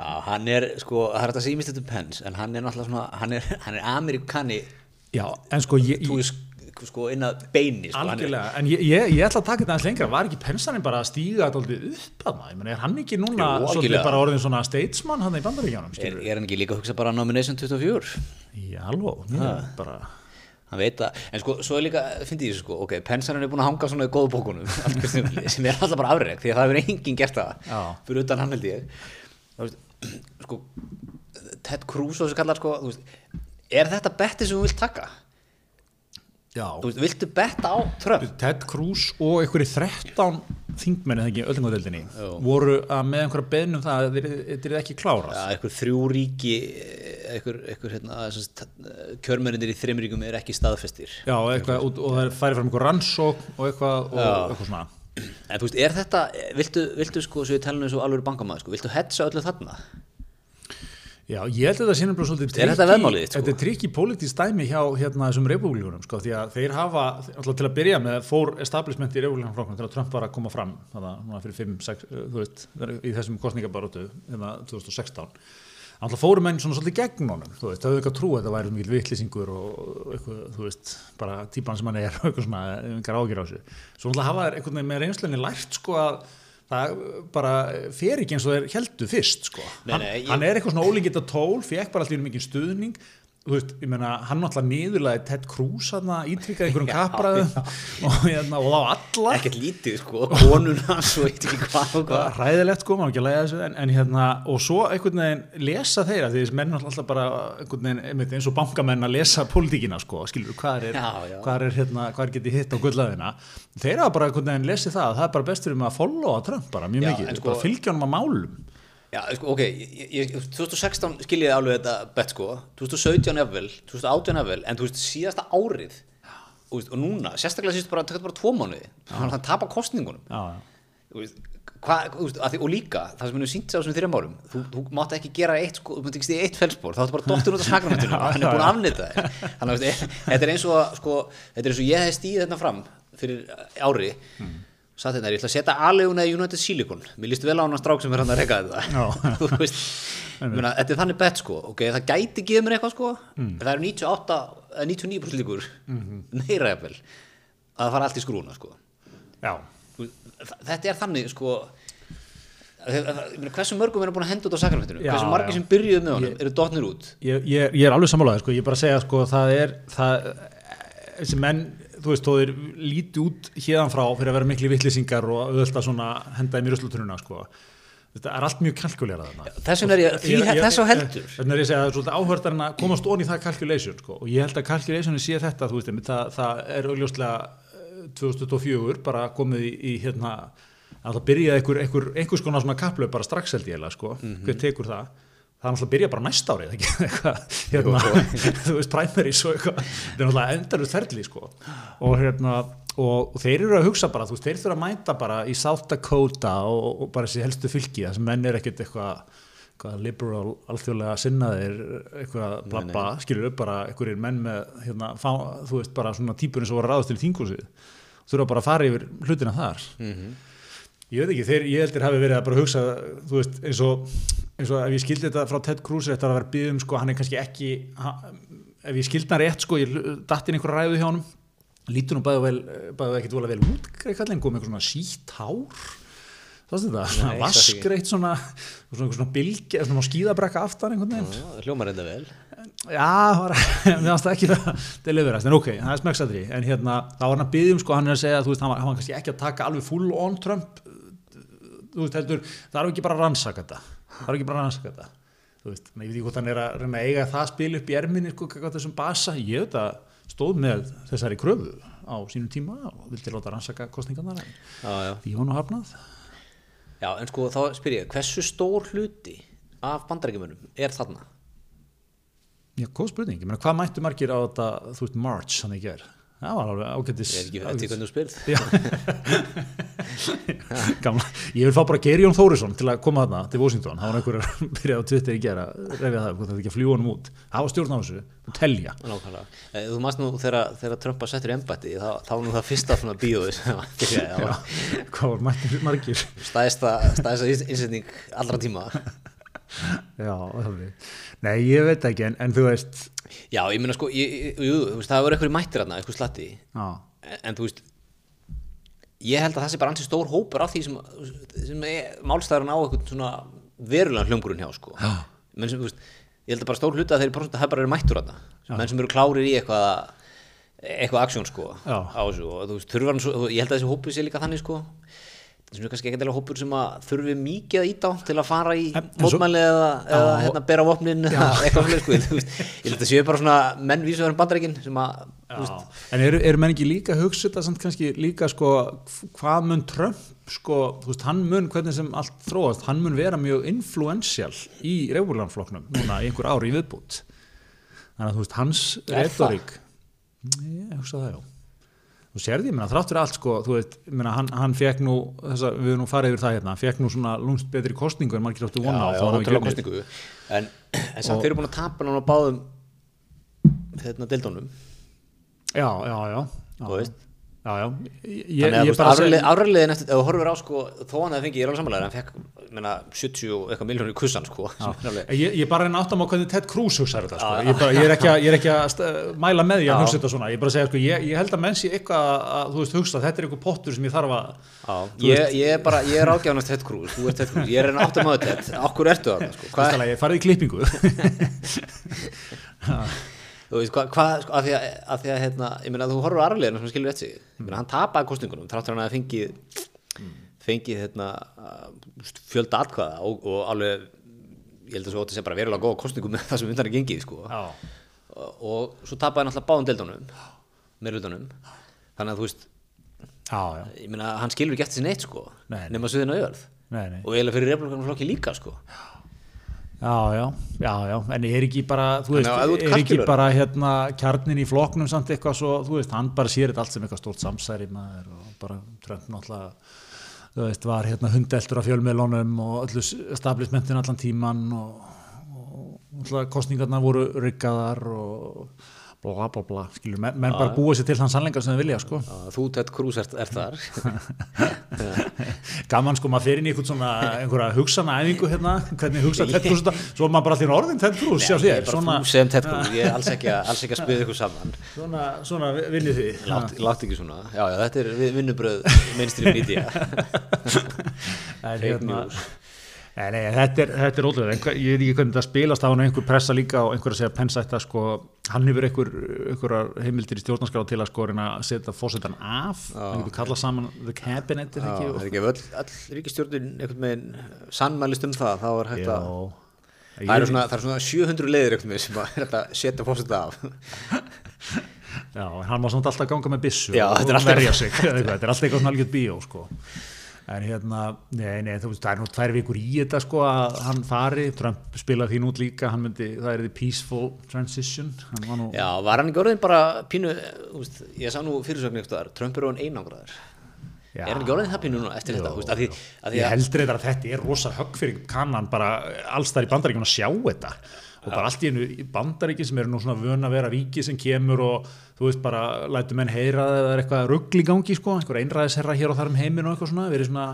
Já, hann er sko, það er þetta að Mr. Pence en hann er náttúrulega svona, hann er, hann er já, en sko ég, þú ég, veist, sko, inn að beini sko, er- Algjörlega, en ég, ég, ég ætla að taka þetta aðeins lengra. Var ekki pensaninn bara að stíga þetta aldrei upp að maður, er hann ekki núna Jú, svolítið bara orðin svona statesman hann í bandaríkjánum, er, skilur er hann ekki líka að hugsa bara nomination 24 Já, alveg, bara hann veit að, en sko, svo er líka fyndi ég þessu sko, ok, pensaninn er búin að hanga svona í góðu bókunum [LAUGHS] sem er alltaf bara afreg því að það hefur enginn gert það fyrir utan hann held ég. [CLEARS THROAT] Sko, Ted Cruz og þessu kallar sko, þú veist, er þetta betti sem þú vilt taka? Já, Þú viltu betta á Trump? Ted Cruz og einhverju 13 þingmenni öllungadeildinni Jú. voru að með einhverja beðnum það að þetta er ekki klárast Já, einhver þrjú ríki einhver, einhver hérna, kjörmerindir í þreim ríkum er ekki staðfestir Já, eitthvað, og, og það færið fram einhver rannsók og eitthvað, og Já. eitthvað svona en þú veist, er þetta, viltu, viltu sko, svo við talum eins og alveg bankamæður, sko, viltu hetsa öllu þarna? Já, ég held að þetta sé nefnilega svolítið Er þetta veðmálið sko? Þetta er trikki pólitísk dæmi hjá hérna þessum republikunum, sko, því að þeir hafa, alltaf til að byrja með, fór establishment í republikanflokknum til að Trump var að koma fram, þannig núna fyrir 5, 6, þú veist, í þessum kostningabarótu, hérna 2016. Alltaf fóru menn svona svolítið gegn honum, þú veist, það hefur ekki að trú að þetta væri mikil vitlýsingur og eitthvað, þú veist, bara típan sem hann er eitthvað svona, einhver ágjur á þessu. Svo alltaf hafa þeir einhvern veginn með reynslunni lært, sko, að það bara fer ekki eins og þeir heldu fyrst, sko. Nei, nei, ég- hann er eitthvað svona ólíkitt að tól, fekk bara alltaf mikið stuðning þú veist, ég meina, hann náttúrulega niðurlega Ted Cruz hann ítrykkað einhverjum kapraðum og, hérna, og þá alla. Ekkert lítið sko, konuna svo eitt ekki hvað og hvað. Hræðilegt sko, maður ekki að leiða þessu en, en hérna, og svo einhvern veginn lesa þeirra, því þessi menn alltaf bara einhvern veginn, eins og bankamenn að lesa pólitíkina sko, skilur, hvað er, Já, já. hvað er hérna, hvað er getið hitt á gullaðina. Þeir hafa bara einhvern veginn lesið það, það er bara bestur um að followa Trump bara mjög Já, mikið, sko, bara fylgja honum að málum Já, sko, ok, ég, ég, 2016 skiljiði alveg þetta bett sko. 2017 efvel, 2018 efvel en þú veist, síðasta árið og, núna, sérstaklega síðust bara, tökkt bara tvo mánuði þannig að tapa kostningunum já, já. Veist, hva, veist, því, og líka, það sem við sínt á þessum þrjum árum þú, þú mátt ekki gera eitt, sko, þú mátt ekki stíða eitt felsbór þá áttu bara dottur út af Já, hann er búin að afnita þér þannig að veist, þetta er eins og sko, þetta er eins og ég hef stíð þetta fram fyrir ári Hmm. Satt þetta, ég ætla að setja aðleguna í United Silicon. Mér líst vel á hann að strák sem er hann að reyka þetta. [LAUGHS] Þú veist, [LAUGHS] ég meina, þetta er þannig bett sko, ok, það gæti gefið mér eitthvað sko. Hmm. en það eru 98, eða 99% líkur. Mhm. [LAUGHS] meira jafnvel. Að það fara allt í skrúna sko. Já. Þetta er þannig sko hversu mörgum er búin að henda út á sakramentinu Já, hversu margir já. sem byrjuðu með honum eru dotnir út? Ég, ég, ég er alveg sammálaður sko, ég er bara að segja sko, það er það, þessi menn, þú veist, þó þeir líti út hérðan frá fyrir að vera miklu vittlýsingar og auðvitað svona henda þeim í ruslutununa sko. þetta er allt mjög kalkulerað þarna þess vegna er ég, því þess á heldur Þannig er ég að segja að það er svolítið áhverðarinn að komast onni það calculation sko. og ég held að calculationin sé þetta þú veist, það, það er augljóslega eh, 2024 bara komið í, í hérna, að það byrjaði einhver, einhver, einhvers konar svona kaplöf bara strax held ég eiginlega, sko, hver tekur það það er náttúrulega að byrja bara næsta árið ekki? [LAUGHS] Eitthvað, hérna, [LAUGHS] þú veist, primaries og eitthvað, þetta er náttúrulega endarust ferli sko, og hérna og, þeir eru að hugsa bara, þú veist, þeir þurfa að mæta bara í South Dakota og, og bara þessi helstu fylki, það sem menn er ekkert eitthvað eitthvað liberal, alþjóðlega sinnaðir eitthvað blabba, skilur upp bara einhverjir menn með, hérna, fá, þú veist, bara svona típurinn sem voru að ráðast til þingúsið þurfa bara að fara yfir hlutina þar. Ég veit ekki, þeir, ég heldur hafi verið að bara hugsa, þú veist, eins og eins og ef ég skildi þetta frá Ted Cruz var að vera byggðum, sko, hann er kannski ekki hann, ef ég skildi hann rétt, sko ég datt inn einhverja ræðu hjá honum. Lítur bæði vel, bæði ekkert vola vel út greikallin, kom með eitthvað svona sítt hár. Það er þetta, svona vaskreitt svona, svona, svona bylgi svona skíðabrekka aftan einhvern veginn. Já, hljómar enda vel. Já, það var, [LAUGHS] ekki það. Deliverast, en ok, það er smekksadri en hérna, þá var hann að byggja um, sko, hann er að segja veist, hann var, hann var kannski ekki að taka alveg full on Trump þú veist, heldur það er ekki bara að rannsaka þetta það er ekki bara að rannsaka þetta. Þú veist, en ég veit ekki hvort hann er að reyna að eiga það spil upp í erminni, sko, hvað þessum basa. Ég veit að stóð með þessari kröfu á sínum tíma og vildi láta rannsaka kostningarnar en já, já. því var nú hafnað. Já, en sko þá spyr ég, hversu stór hluti af bandarækjumunum er þarna? Já, góð spurning, ég meina, hvað mættu margir á þetta, þú veist, March, hann ekki er það var alveg ágættis Ég er ekki hvernig þú spyrð. [LAUGHS] Gamla. Ég vil fá bara Geirjón Þórisson til að koma þarna til Washington, það var einhver að [LAUGHS] byrja á Twitter í gera, reyfja það, hvort þetta ekki að fljúa honum út. Hafa stjórn á þessu, og telja. Nákvæmlega. Eh, Þú mást nú þegar, þegar Trump var settur í embætti þá, þá var nú það fyrsta bíóið sem að byrja það var hvað var margir stæðsta innsetning allra tíma [LAUGHS] Já, Nei, ég veit ekki, en, en þú veist Já, ég meina sko, ég, jú, þú veist, það var eitthvað mættir þarna, eitthvað slatti. En, en þú veist ég held að það sé bara ansi stór hópur af því sem, sem málstæðurinn á eitthvað svona verulega hljómgrunn hjá sko. menn sem, þú veist, ég held að bara stór hluta að þeir bara, bara eru mættur þarna. Menn sem eru klárir í eitthvað eitthvað aksjón sko Já. á þessu og þú veist, þurfa hann svo, ég held að þessi hópur sé líka þannig sko sem er kannski ekki endilega hópur sem að þurfi mikið að íta á til að fara í mótmæli eða, eða hérna, bera vopnin eða [LAUGHS] eitthvað fyrir sko ég held að séu bara svona menn vísverðin bandarækin sem að veist. En eru, eru menn ekki líka að hugsa þetta samt kannski líka sko, hvað mun Trump sko, veist, hann mun hvernig sem allt þróast, hann mun vera mjög influential í reyfurlandflokknum núna í einhver ári í viðbútt þannig að þú veist, hans Er retorík ég hugsa það já þú ég meina, þráttur allt sko veit, ég meina, hann, hann fekk nú þessa, við erum nú farið yfir það hérna, hann fekk nú svona lúmst betri kostningu en margir áttu vona á já, já, hann kostningu en, en samt þeir eru búin að tapa nána báðum hérna dildónum já, já, já, já, já, já. Ég, að ég bara segi- afræðiðin eftir, ef þú horfir á sko, þó hann hefði fengið, ég er alveg samanlega hann fekk, menna, 70 og eitthvað miljónir í kussan sko, [LAUGHS] Ég, ég bara reyna áttam á hvernig Ted Cruz hugsaði þetta sko. ég, bara, ég er ekki að, ég er ekki að mæla með því að hugsa þetta svona. Ég, bara segja, sko, ég, ég held að menn sé eitthvað að, að þú veist, hugsa þetta er eitthvað pottur sem ég þarf að ég, ég er bara, ég er ágjáðan Ted Cruz, þú ert Ted Cruz, ég er einn áttum á Ted, okkur ertu það, sko, hvað, [LAUGHS] [LAUGHS] Þú veist hvað, hva, sko, af því að, að, því að hérna, ég meina þú horfur arfleginu sem skilur eftir sig. Ég meina hann tapaði kostningunum þráttur hann að fengið fengið hérna fjölda atkvæða og, og alveg ég held að svo ótti sem bara verulega góða kostningum með það sem undan er gengið sko. Og, og svo tapaði hann alltaf báðum deildunum meirlutunum þannig að þú veist, já, já, ég meina hann skilur ekki eftir sér neitt sko Nei. nema suðin á jörð nei, nei. Og eiginlega fyrir republikanum flokki líka sko Já, já, já, já, en er ekki bara, þú veist, ert er ekki bara hérna kjarnin í flokknum samt eitthvað svo, þú veist, hann bara sér þetta allt sem eitthvað stórt samsæri maður og bara Trump náttúrulega, þú veist, var hérna hundeltur af fjölmiðlunum og öllu establishmentin allan tíman og, og náttúrulega kostningarnar voru ryggaðar og bla bla bla, skilur, menn, menn bara búa sér til þann sannleika sem þau vilja, sko. Þú Ted Cruz ert, ert þar. [LAUGHS] Gaman sko, maður fer inn í eitthvað svona einhverja hugsana æfingu hérna, hvernig hugsa Ted Cruz þetta, svo er maður bara allir orðin Ted Cruz, sjá ég þér, er bara svona, þú sem Ted Cruz, ég er alls ekki, að- alls ekki að spila ykkur saman. Svona, svona vinnið þið. Látt, látt ekki svona, já, já, þetta er vi- vinnubröð mainstream media. [LAUGHS] Fake hérna, news. Nei, nei, þetta er, þetta er ótrúlega, en hva- ég veit ekki hvernig þetta spilast á hann einhver pressa líka og einhver að segja pensætta sko, hann hefur einhver, einhverjar heimildir í stjórnarskrá til að sko reyna að setja fósettan af, hann getur kallað saman the cabinet, er Já, ekki? það er ekki ef öll, öll ríkistjórnin einhvern veginn sannmælist um það, þá er hægt að Já, það eru svona, það eru svona 700 leiðir einhvern veginn sem að [LAUGHS] er hægt að setja fórseta af. [LAUGHS] Já, en hann var samt alltaf að ganga með byssu Já, og þetta er verja sig, [LAUGHS] þetta er alltaf eitthvað svona algjörð bíó, sko. En hérna, nei, nei, þú veist, það er nú tvær vikur í þetta, sko, að hann fari, Trump spilaði þín út líka, hann myndi, það er the peaceful transition, var nú, Já, var hann ekki orðin bara pínu, veist, ég sá nú fyrirsögn eitthvað, Trump er orðin einangraður. Já. er hann ekki orðin það pínu núna eftir þetta, þú veist, af því, því Ég að heldur þetta að þetta er rosa högg fyrir kannan bara alls þar í bandaríkjum að sjá þetta og bara allt í einu í bandaríkjum sem eru nú svona vön að vera ríki sem kemur og þú veist bara lætu menn heyra að það er eitthvað ruggl í gangi sko, einhver einræðisherra hér og þar um heiminn og eitthvað svona, verið svona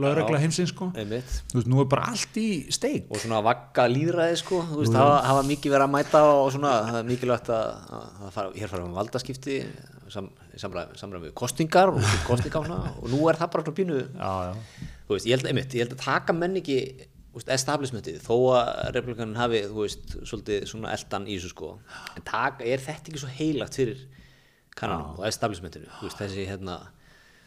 lögregla heimsins sko, einmitt, þú veist, nú er bara allt í steik. Og svona vagga líðræði sko, þú veist, hafa, hafa mikið verið að mæta og svona, það er mikilvægt að, að, fara, hér fara um valdaskipti sam, við kostingar og kostingar og nú er það bara svona pínu, Já, já, þú veist, ég held, einmitt, ég held að taka menn ekki veist, establishmentið, þó að republikanin hafi, veist, svolítið svona eldan í þessu sko, en taka, er þetta ekki svo heilagt fyrir kannanum og establishmentinu, veist, þessi hérna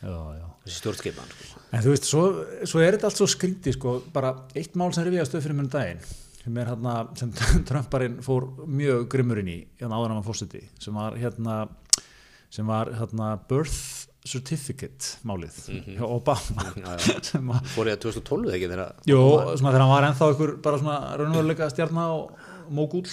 já, já. þessi stjórnskipan sko. En þú veist, svo, svo er þetta allt svo skrítið sko, bara eitt mál sem rifjaðast upp fyrir mjög daginn sem er hérna, sem [LAUGHS] Trumparinn fór mjög grimmur inn í hérna áður var fórseti, sem var hérna sem var hérna birth certificate málið Obama. Já. [LAUGHS] sem var, fór ég að 2012 ekki þegar jú, svona þegar hann var ennþá ykkur bara svona raunveruleika stjarnar og mógúl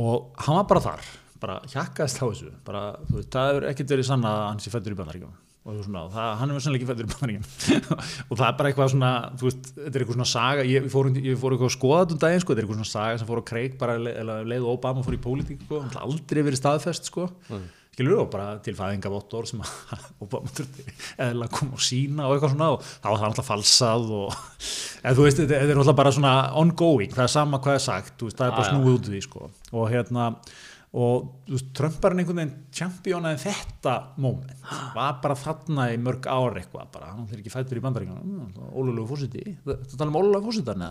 og hann var bara þar bara hjakkaðist á þessu. Bara, þú veist, það er ekkert verið sanna að hann sé fættur í bandaríkjum og svona, það, hann er með sannleiki fættur í bandaríkjum [LAUGHS] og það er bara eitthvað svona þú veist, þetta er eitthvað svona saga. Ég fór, ég fór eitthvað að skoða þetta um daginn sko, þetta er eitthvað svona saga sem fór á kreik bara leið og Obama fór í pólitík sko, aldrei verið staðfest sko skilur og bara til fæðinga vottor sem að Obama þurfti eða koma og sína og eitthvað svona og þá var það alltaf falsað og eða þú veist, þetta er alltaf bara svona ongoing, það er sama hvað er sagt, veist, það er bara snúið út úr því sko. Og hérna og þú veist, Trump er einhvern veginn championaði þetta moment. Var bara þarna í mörg ár eitthvað bara, hann er ekki fættur í bandaríkjana ólulegu fósiti, þetta tala um ólulegu fósitan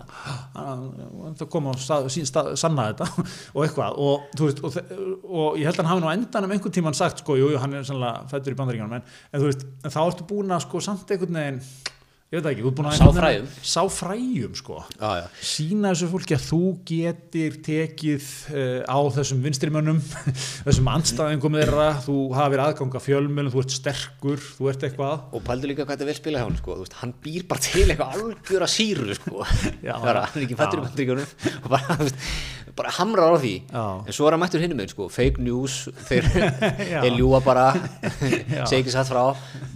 það kom stað, sanna þetta [LAUGHS] og eitthvað. Og, þú veist, og, og ég held að hann hafi nú á endanum einhvern tímann sagt sko, jú, jú, hann er sannlega fættur í bandaríkjana en, en þú veist, en þá ertu búin að sko samt einhvern veginn ég veit ekki, þú ert búin að Sá fræjum. sá fræjum sko já, já. sína þessu fólki að þú getur tekið uh, á þessum vinstrimönnum [LAUGHS] þessum andstæðingum þeirra þú hafir aðgang að fjölmjölum þú ert sterkur, þú ert eitthvað og pældu líka hvað þetta er vel spilað hjá hann sko. Veist, hann býr bara til eitthvað algjöra síru sko. [LAUGHS] Já. Bara, hann er ekki fættur í Já. bandaríkjunum og bara, veist, bara hamrar á því Já. en svo er hann mættur hinnum einn sko. fake news, þeir, [LAUGHS] ljúa bara ekki satt frá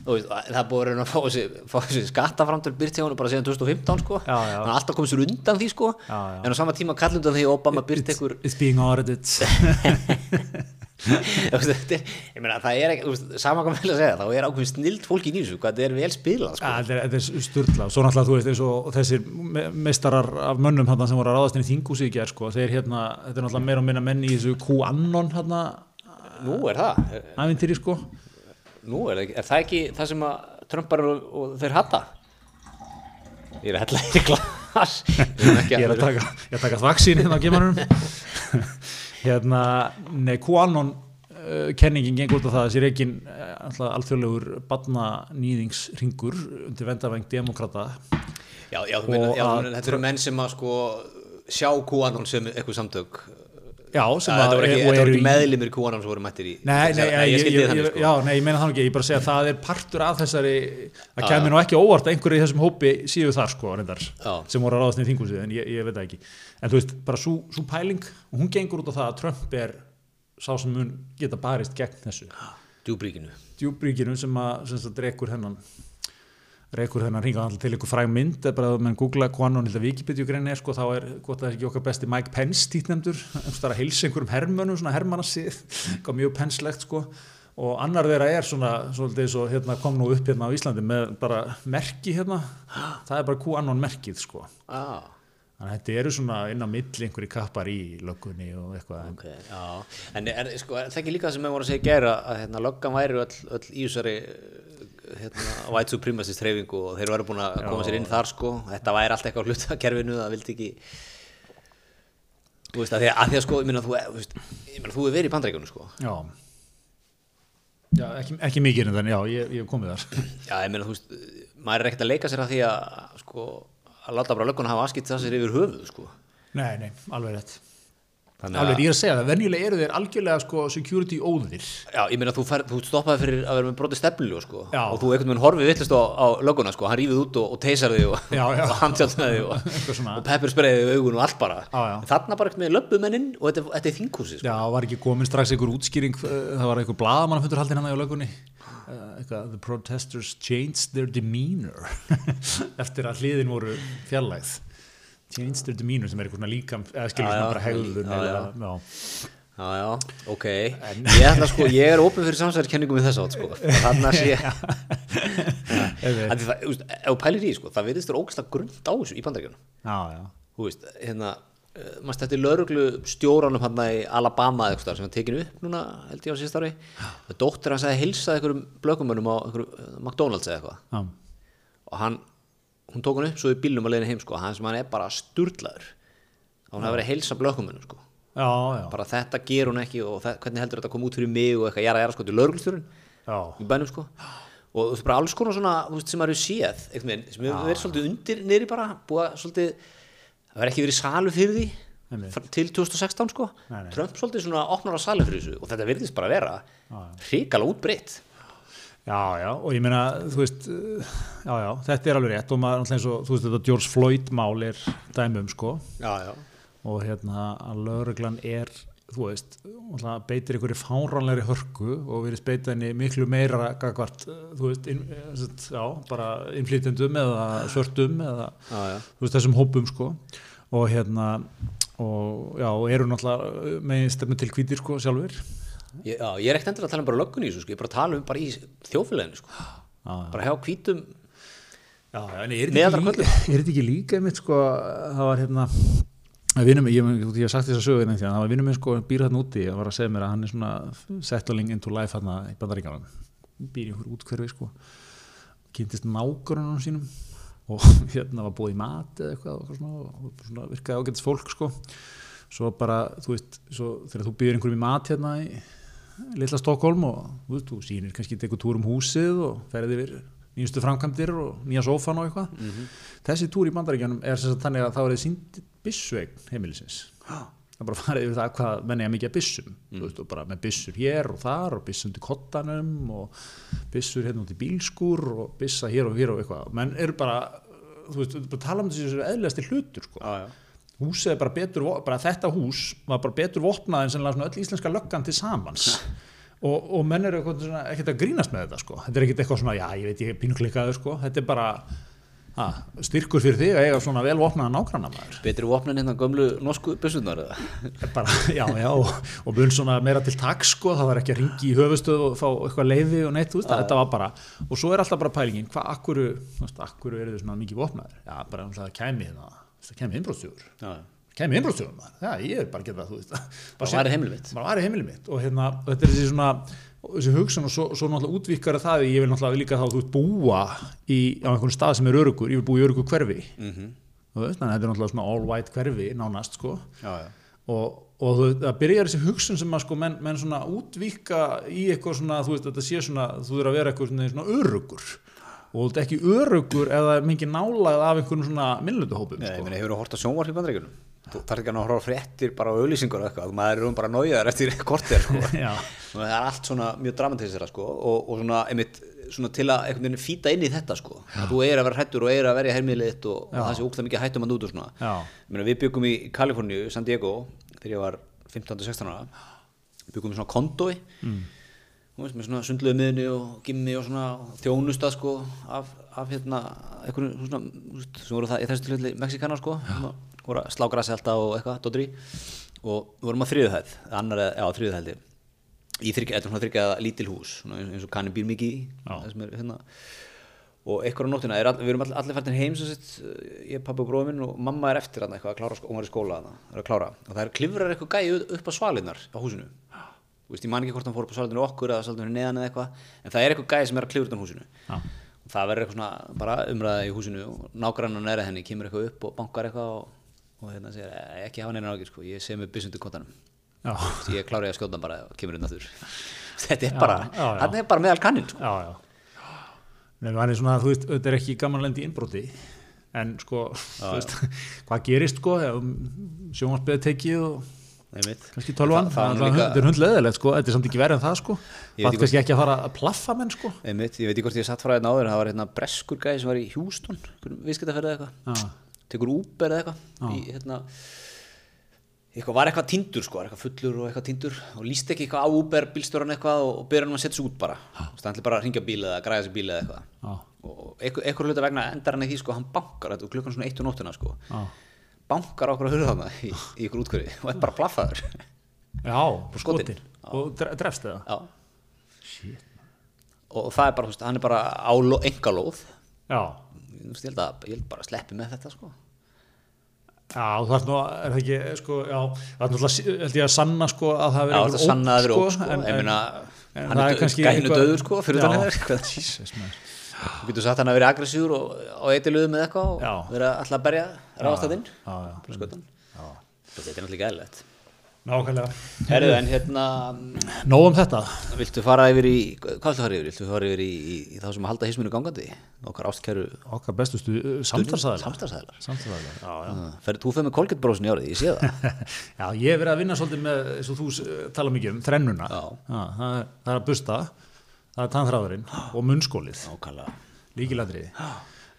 og það er búið að fá þessi, fá skattaframtur byrt hjá hann bara síðan 2015 sko. Já, já. hann alltaf komið sér undan því sko. Já, en á sama tíma kallundan því Obama byrt einhver it's being [LAUGHS] er- ég meina það er ekki, þú veist, sama hvað vel að segja þá er ákveðin snild fólk í nýsu hvað þetta er vel spilað sko. Þetta er, styrla, svo náttúrulega þú veist eins og þessir me- meistarar af mönnum hérna, sem voru að ráðast inn í þingúsi í gerð sko, þeir hérna, þetta er náttúrulega meira og minna menn í þessu QAnon hérna, nú er það æfintýri sko nú er, það er það ekki það sem að Trumpar og, og þeir hata ég er að hella í glas. [LAUGHS] Ég er að taka, ég að taka þvaksín hérna á gemanum [LAUGHS] hérna, nei, QAnon uh, kenningin gengur út af það þessi reikin uh, alþjóðlegur badnanýðingsringur undir vendavæng demokrata Já, já, meina, já, að- þú meina, þetta eru menn sem að sko sjá QAnon sem eitthvað samtök já, sem að þetta voru ekki meðlimir QAnon sem voru mættir í Nei, nei, ég, ég, skildi þannig sko já, nei, ég meina það nú ekki, ég bara segja að það er partur af þessari, það Já, kemur nú ekki óvart að einhverju í þessum hópi séu þar sko, reyndar, sem voru að ráðast í þingúsið, en ég, ég veit það ekki. En þú veist, bara svo pæling, og hún gengur út á það að Trump er sá sem mun geta barist gegn þessu. Djúbríkinu Djúbríkinu sem að, sem sagt, rekur hennan rekur þennan ringa til ykkur fræg mynd eða bara að menn googla hvað hann Wikipedia grein er sko þá er gott að það er ekki okkar besti Mike Pence títnefndur, það er að heilsa einhverjum hermönum, svona hermannasið [LAUGHS] eitthvað mjög penslegt sko. Og annar þeirra er svona, svolítið svo hérna kom nú upp hérna á Íslandi með bara merki hérna, það er bara QAnon merkið sko, ah, þannig að þetta eru svona inn á milli einhverju kappar í löggunni og eitthvað. Ok, já. En er, sko, er það ekki líka sem við vorum að segja gera að hérna, löggan væri öll, öll í þessari hérna, white supremacist hreyfingu og þeir væri búin að koma sér inn þar sko. Þetta væri allt eitthvað hluta kerfinu það vildi ekki þú veist, að því að, því að sko, meina þú, veist, meina þú er verið í bandreikunum sko. Já, já ekki, ekki mikið en þannig, já, ég, ég komið þar. [LAUGHS] Já, ég meina, þú veist, maður er ekkert að leika sér að því að, sko, að láta bara lögguna hafa askipt það sér yfir höfuð, sko. Nei, nei, alveg rétt Alveg, ég er að segja það, venjulega eru þeir algjörlega sko security óðir. Já, ég meina, þú, þú stoppaði fyrir að vera með brotið stefnlu, sko, og þú einhvern veginn horfið vittlust á, á lögguna, sko, hann rífið út og, og teisar þig og, [LAUGHS] og handjálnaði og, [LAUGHS] og peppersprayði í augun og allt bara. Þarna bara ekkert með löppumennin og þetta, þetta er þinghúsi, sko. Já, var ekki komin strax einhver útskýring uh, það var einhver blaðamannafundur haldinn hann á lögunni uh, eitthvað, the protesters changed their demeanor [LAUGHS] eftir að hliðin voru fjarlægð changed their demeanor sem er eitthvað líkam eða skilur svona bara hegðun eða, já. já. Ok. Ég ætla, sko, ég er opið fyrir samsæðarkenningum í þess átt, sko. Þannig að sé... [LAUGHS] [LAUGHS] Þannig að, veist, ef pælir í, sko, það virðist þér ógæslega grund á þessu í bandaríkjunum. já, já, þú veist, hérna uh, maður stætti lauruglu stjóranum hann í Alabama eða eitthvað sem var tekinu upp núna held ég á síðast ári dóttir hans að heilsa einhverjum blökumönnum á einhverjum McDonalds eða eitthvað já, og hann, hún tók hann upp svo í bílnum að leiðin heim sko, hann sem hann er bara sturlaður. Og hann hafi verið að heilsa blökumönnum sko. Já, já, bara þetta ger hún ekki og það, hvernig heldur þetta að koma út fyrir mig og eitthvað, ég er að ég er að sko til lauruglustjórun já. í bænum sko. Og þú veist bara alls konar svona veist, sem maður hefur séð veginn, sem hefur verið svolítið undir nýri bara, búið að svolítið það verið ekki verið salu fyrir því til 2016 sko. Nei, nei. Trump svolítið svona opnar á salu fyrir þessu og þetta virðist bara vera hrikalega útbreytt Já, já, og ég meina, þú veist, já, já, þetta er alveg rétt og maður, náttúrulega eins og, þú veist, þetta George Floyd mál er dæmum, sko, já, já. og hérna að lögreglan er, þú veist, náttúrulega beitir einhverju fáránlegri hörku og verið beita henni miklu meira gagvart, þú veist, inn, eh, já, bara innflytjendum eða svörtum eða, Já, já. þú veist, þessum hópum, sko, og hérna, og já, og eru náttúrulega stefnu til hvítir, sko, sjálfur. Ég, já, ég er ekkert endur að tala um bara löggun í þessu sko. ég er bara að tala um bara í þjófélaginu sko. Bara hjá já, en er þetta ekki, líka- einmitt sko, það var hérna vinum, ég, hef sagt þess að sögu einhvern tíðan, það var vinum minn sko býr þarna úti og var að segja mér að hann er svona settling into life þarna í bandaríkjanum býr í einhver útkverfi sko. Kynntist nágrunum sínum og [LAUGHS] hérna var búið í mat eða eitthvað og svona, og svona virkaði ágætis fólk sko. Svo bara, þú veist, svo, þegar þú býður einhverjum í mat hérna í litla Stokkólm og þú þú sýnir kannski tekur túr um húsið og ferði yfir nýjustu framkvæmdir og nýja sófan og eitthvað. Þessi túr í bandaríkjanum er sem sagt þannig að það var sínd bissveign heimilisins. Það er bara farið yfir það hvað menn er mikið að bissum þú veist, og bara með bissur hér og þar og bissum til kottanum og bissur hérna út í bílskúr og bissa hér og hér og eitthvað. Menn eru bara, þú veist, bara tala um þessi eðlæsti hlutur sko. Já. Húsið er bara betur, bara þetta hús var bara betur vopnað en sennilega öll íslenska löggan til samans. [LAUGHS] Og, og menn eru ekkert að grínast með þetta sko. þetta er ekkert eitthvað svona, já ég veit ég er pínuklikkaður sko. þetta er bara ha, styrkur fyrir þig að eiga svona vel vopnaða nágranna maður betri vopnin hérna gömlu norsku byssunar eða? [LAUGHS] Bara, já, já, og, mun svona meira til takk sko, það var ekki að ringi í höfustöð og fá eitthvað leiði og neitt, veist, þetta var bara og svo er alltaf bara pælingin, hvað, akkuru þú það að það innbróðstjóður já, kæmi innbróðstjóður maður, já, ég er bara að geta það, þú veist. Bara var heimilið mitt. Bara var í heimilið mitt. Og hérna, og þetta er þessi svona þessi hugsun og svo, svo náttúrulega útvíkara það að ég vil náttúrulega líka þá, þú veist, búa í, á einhvern stað sem er örugur, ég vil búa í örugur hverfi. Mm -hmm. veist, þannig að þetta er náttúrulega svona all white hverfi nánast, sko. Já, já. og, og þú, það byrjar þessi hugsun sem að sko menn, menn svona útvíka í eitthvað svona, þú veist, þetta sé svona þú þurfa að vera eitthvað svona, svona örugur og þú ert ekki örugur eða mikið nálagð af einhvern svona minnlutuhópum Nei, ég sko. meina, hefur þú hort á sjónvarp í bandaríkjunum? Þú þarf ekki að horfa fréttir bara á auðlýsingur og eitthvað, maður er um bara nájaðar eftir [LAUGHS] kortir, sko. [LAUGHS] Það er allt svona mjög dramatísera, sko, og, og svona, einmitt, svona til að einhvern veginn fýta inn í þetta, sko, að þú er að vera hættur og er að verja hermiðlið þitt og, og það sé ógstað mikið hættum að. Ég meina, við byggum í Kaliforníu, San Diego, þegar ég var 15-16 ára, byggum í svona kondói, mm. Veist, með svona sundluðu miðni og gimmi og svona þjónusta, sko, af, af hérna, einhvern svona, veist, sem voru það í þessu tilfelli Mexikanar, sko, að voru að slá grassi alltaf og eitthvað, dóttri, og við vorum að þriðuhæð, annar, eða- já, þriðuhæði, í þryggja, þetta er svona þryggja lítil hús, svona eins og kannin býr mikið í, sem er hérna, og einhver á nóttina, er all, við erum all, allir fættin heim sem sett, ég, pappi og bróður minn og mamma er eftir hann eitthvað að klára, hún var í skóla er að klára. Og það er klifrar eitthvað gæi upp á svalinnar á húsinu Þú veist, ég man ekki hvort hann fór upp á svalinnar okkur eða svalinnar neðan eða eitthvað en það er eitthvað gæi sem er að klifra utan húsinu Já. og það verður eitthvað svona bara umræða í húsinu og nágrannan er henni kemur eitthvað upp og bankar eitthvað og, og hérna segir "Eh, ekki hafa neina ágjur sko, ég sé með byssundu kottanum Já. ég klára ég að skjóta hann bara og kemur inn aftur [LAUGHS] þetta er Já, bara, já, já. hann er bara meðal kannin sko. já, já. Nei, það er svona, þú veist, þetta er ekki gaman að lenda í innbroti en sko, þú veist, [LAUGHS] hvað gerist sko, sjónvarsbyðið tekið og. Kannski tölvan, Það- það það, þetta er hundleðilegt sko, þetta er samt ekki verið en það sko, það ekki kannski ekki að fara að plaffa menn sko. Einmitt, ég veit ekki hvort ég satt frá hérna áður, það var hérna breskur gæði sem var í Houston, viðskiptaferð eða eitthvað, tekur Uber eða eitthvað, í, hérna, eitthvað var eitthvað tindur sko, eitthvað fullur og eitthvað tindur og líst ekki eitthvað á Uber bílstjóran eitthvað og, byrjar hann að setja sig út bara, ætli bara að ringja bíl eða græða sér bíl eða eitthvað. Já, og eitthvað, hluta vegna endar hann í því sko, hann bankar þetta og klukkan svona eitt og nóttina sko, já, bankar okkur að hurða þarna í, í ykkur útkvöri og er bara plaffaður, já, skotin og dre- drefst eða? Já, og það er bara, veist, hann er bara á engalóð, Já, ég held að, ég held bara að sleppi með þetta sko. já, það er nú, er það ekki sko, já, það er náttúrulega held ég að sanna sko að það Já, verið þetta sanna að vera óg sko, en, meina, en hann það er er kannski gæhinu eitthvað- döður sko, fyrir Já. utan hefur, Jesus, maður. þú getur sagt hann að vera aggressífur og á eitthiluðu með eitthvað og Já. vera alltaf að berja ráðast að inn, Já, já, bara skötan. Þetta er náttúrulega gæðilegt. nákvæmlega Herðu, en hérna, Nóg um þetta viltu fara yfir í, hvað viltu fara yfir? Viltu fara yfir í, í, í þá sem halda hisminu gangandi? Okkar ástkæru Okkar bestustu samtalsæðilega samstagsæðlar. Samtalsæðilega, já, já Ferðu þú fyrir með kolgettbrósin í árið, ég sé það. [LAUGHS] Já, ég hef verið að vinna svolítið með, eins og þú uh, tala mikið um, þrennuna. Já. það, er, það er að busta, það er tannþráðurinn og munnskólið, Nákvæmlega. líkilætriði.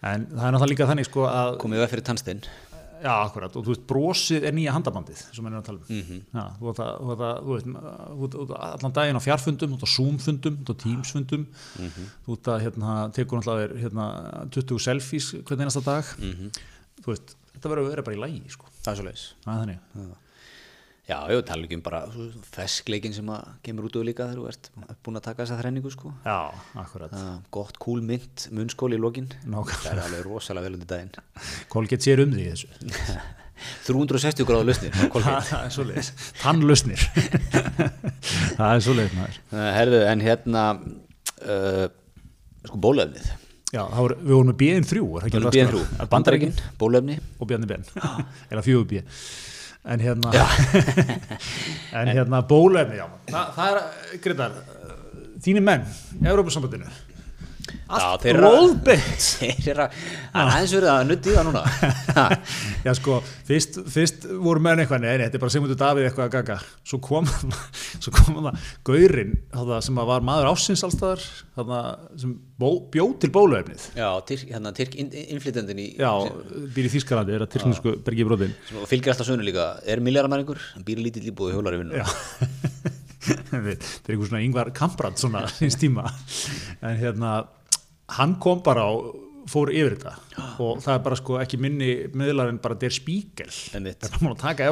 En það er náttúrulega líka þannig sko að, Komið veg fyrir tannstinn. já, akkurat, og þú veist, brosið er nýja handabandið, sem er að tala um. Mhm. Já, þú veist, þú veist, þú veist, þú allan daginn á fjarfundum, þú veist, á Zoom-fundum, þú veist, á Teams-fundum, Mhm. þú veist, að hérna, tekur náttúrulega hérna, 20 selfies hvern einasta dag, Mhm. þú veist, þetta verður að vera bara í lægi, sko. Það er svo leiðis. Já, ég tala ekki um bara feskleikin sem að kemur út úr líka þegar þú ert búin að taka þessa þrenningu sko. Já, akkurat. Það, gott, cool mynd, munnskóli í lokin. Nákvæmlega. Það er alveg rosalega vel undir daginn. [LAUGHS] Kolgett sér um því þessu. [LAUGHS] 360 gráðu lausnir. [LAUGHS] það er svoleiðis, tannlausnir það er svoleiðis maður Eh, Herðu, en hérna, uh, sko bólefnið. já, voru, við vorum með BN3 er það ekki Við erum dagskrá? BN3, Bandaríkin bólefni. og Ben eða fjögur B en hérna [LAUGHS] en hérna bólefni já. Þa, það er, Gretar þínir menn, Európa-sambandinu allt [LAUGHS] að, það er aðeins verið að nutti í það núna. [LAUGHS] Já sko, fyrst, fyrst voru menn eitthvað nei, nei, þetta er bara Sigmundur Davíð eitthvað að gaga svo kom, [LAUGHS] svo kom það gaurinn þarna, sem var maður ásins allstaðar sem bó, bjó til bóluefnið. Já, tyrk, hérna, tyrk inn, innflytendin í, Já, býr í Þýskalandi, er að tyrknisku bergi brotin. Sem fylgir alltaf sögnu líka, er milljaramæringur, býr í lítið líbúið og hjólar í vinnu. Já. Það er einhver svona yngvar kamprad svona síns tíma. En hérna, hann kom bara og fór yfir þetta. Og það er bara sko ekki minni meðlar en bara Der Einmitt. þetta er bara að taka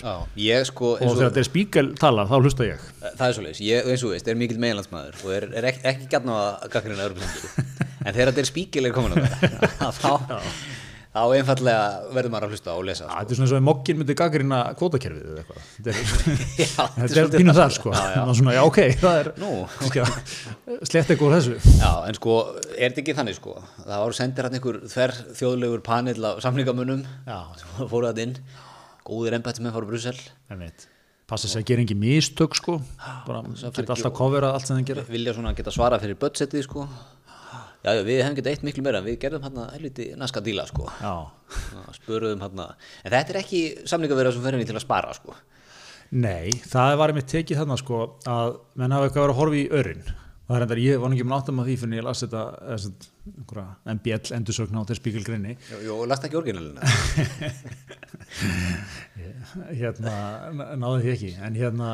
Já, ég sko, og þegar Der Spiegel talar þá hlusta ég. Það er svo leiðis, ég, eins og veist, er mikill meginlandsmaður og er, er ekki, ekki gætna að gaggrina Európa-sambandi [LAUGHS] en þegar þetta er spíkil er komin á það [LAUGHS] þá, þá einfallega verður maður að hlusta og lesa Þetta er svona eins og að mokkin myndi gaggrina kvótakerfið eða eitthvað. Þetta er, [LAUGHS] Já, þetta er svolítið pínu það, þar sko. Svona, já ok, [LAUGHS] það er slett eitthvað úr þessu. Já, en sko, er þetta ekki þannig sko? Það voru sendir hann einhver þver þjóðlegur panel af samlingamunum sem fóru það inn. Góðir embættismenn fara á Brussel. Passa sér að gera engin mistök sko. Bara geta alltaf coverað allt sem þeim gera. Vilja svona geta svara fyrir budgetið sko já, já, við hefum getað eitt miklu meira. Við gerðum hérna helviti naska díla sko. Spöruðum hérna en þetta er ekki samlingaverða sem fyrir til að spara sko. Nei, það var einmitt tekið þarna sko að menn hafa eitthvað verið að horfa í örinn það er endar, ég var ekki með áttum að því fyrir ég las þetta, einhverja MBL endursögn á til spíkilgrinni Jó, jó, lasta ekki orginalina [LAUGHS] hérna, náði því ekki. En hérna,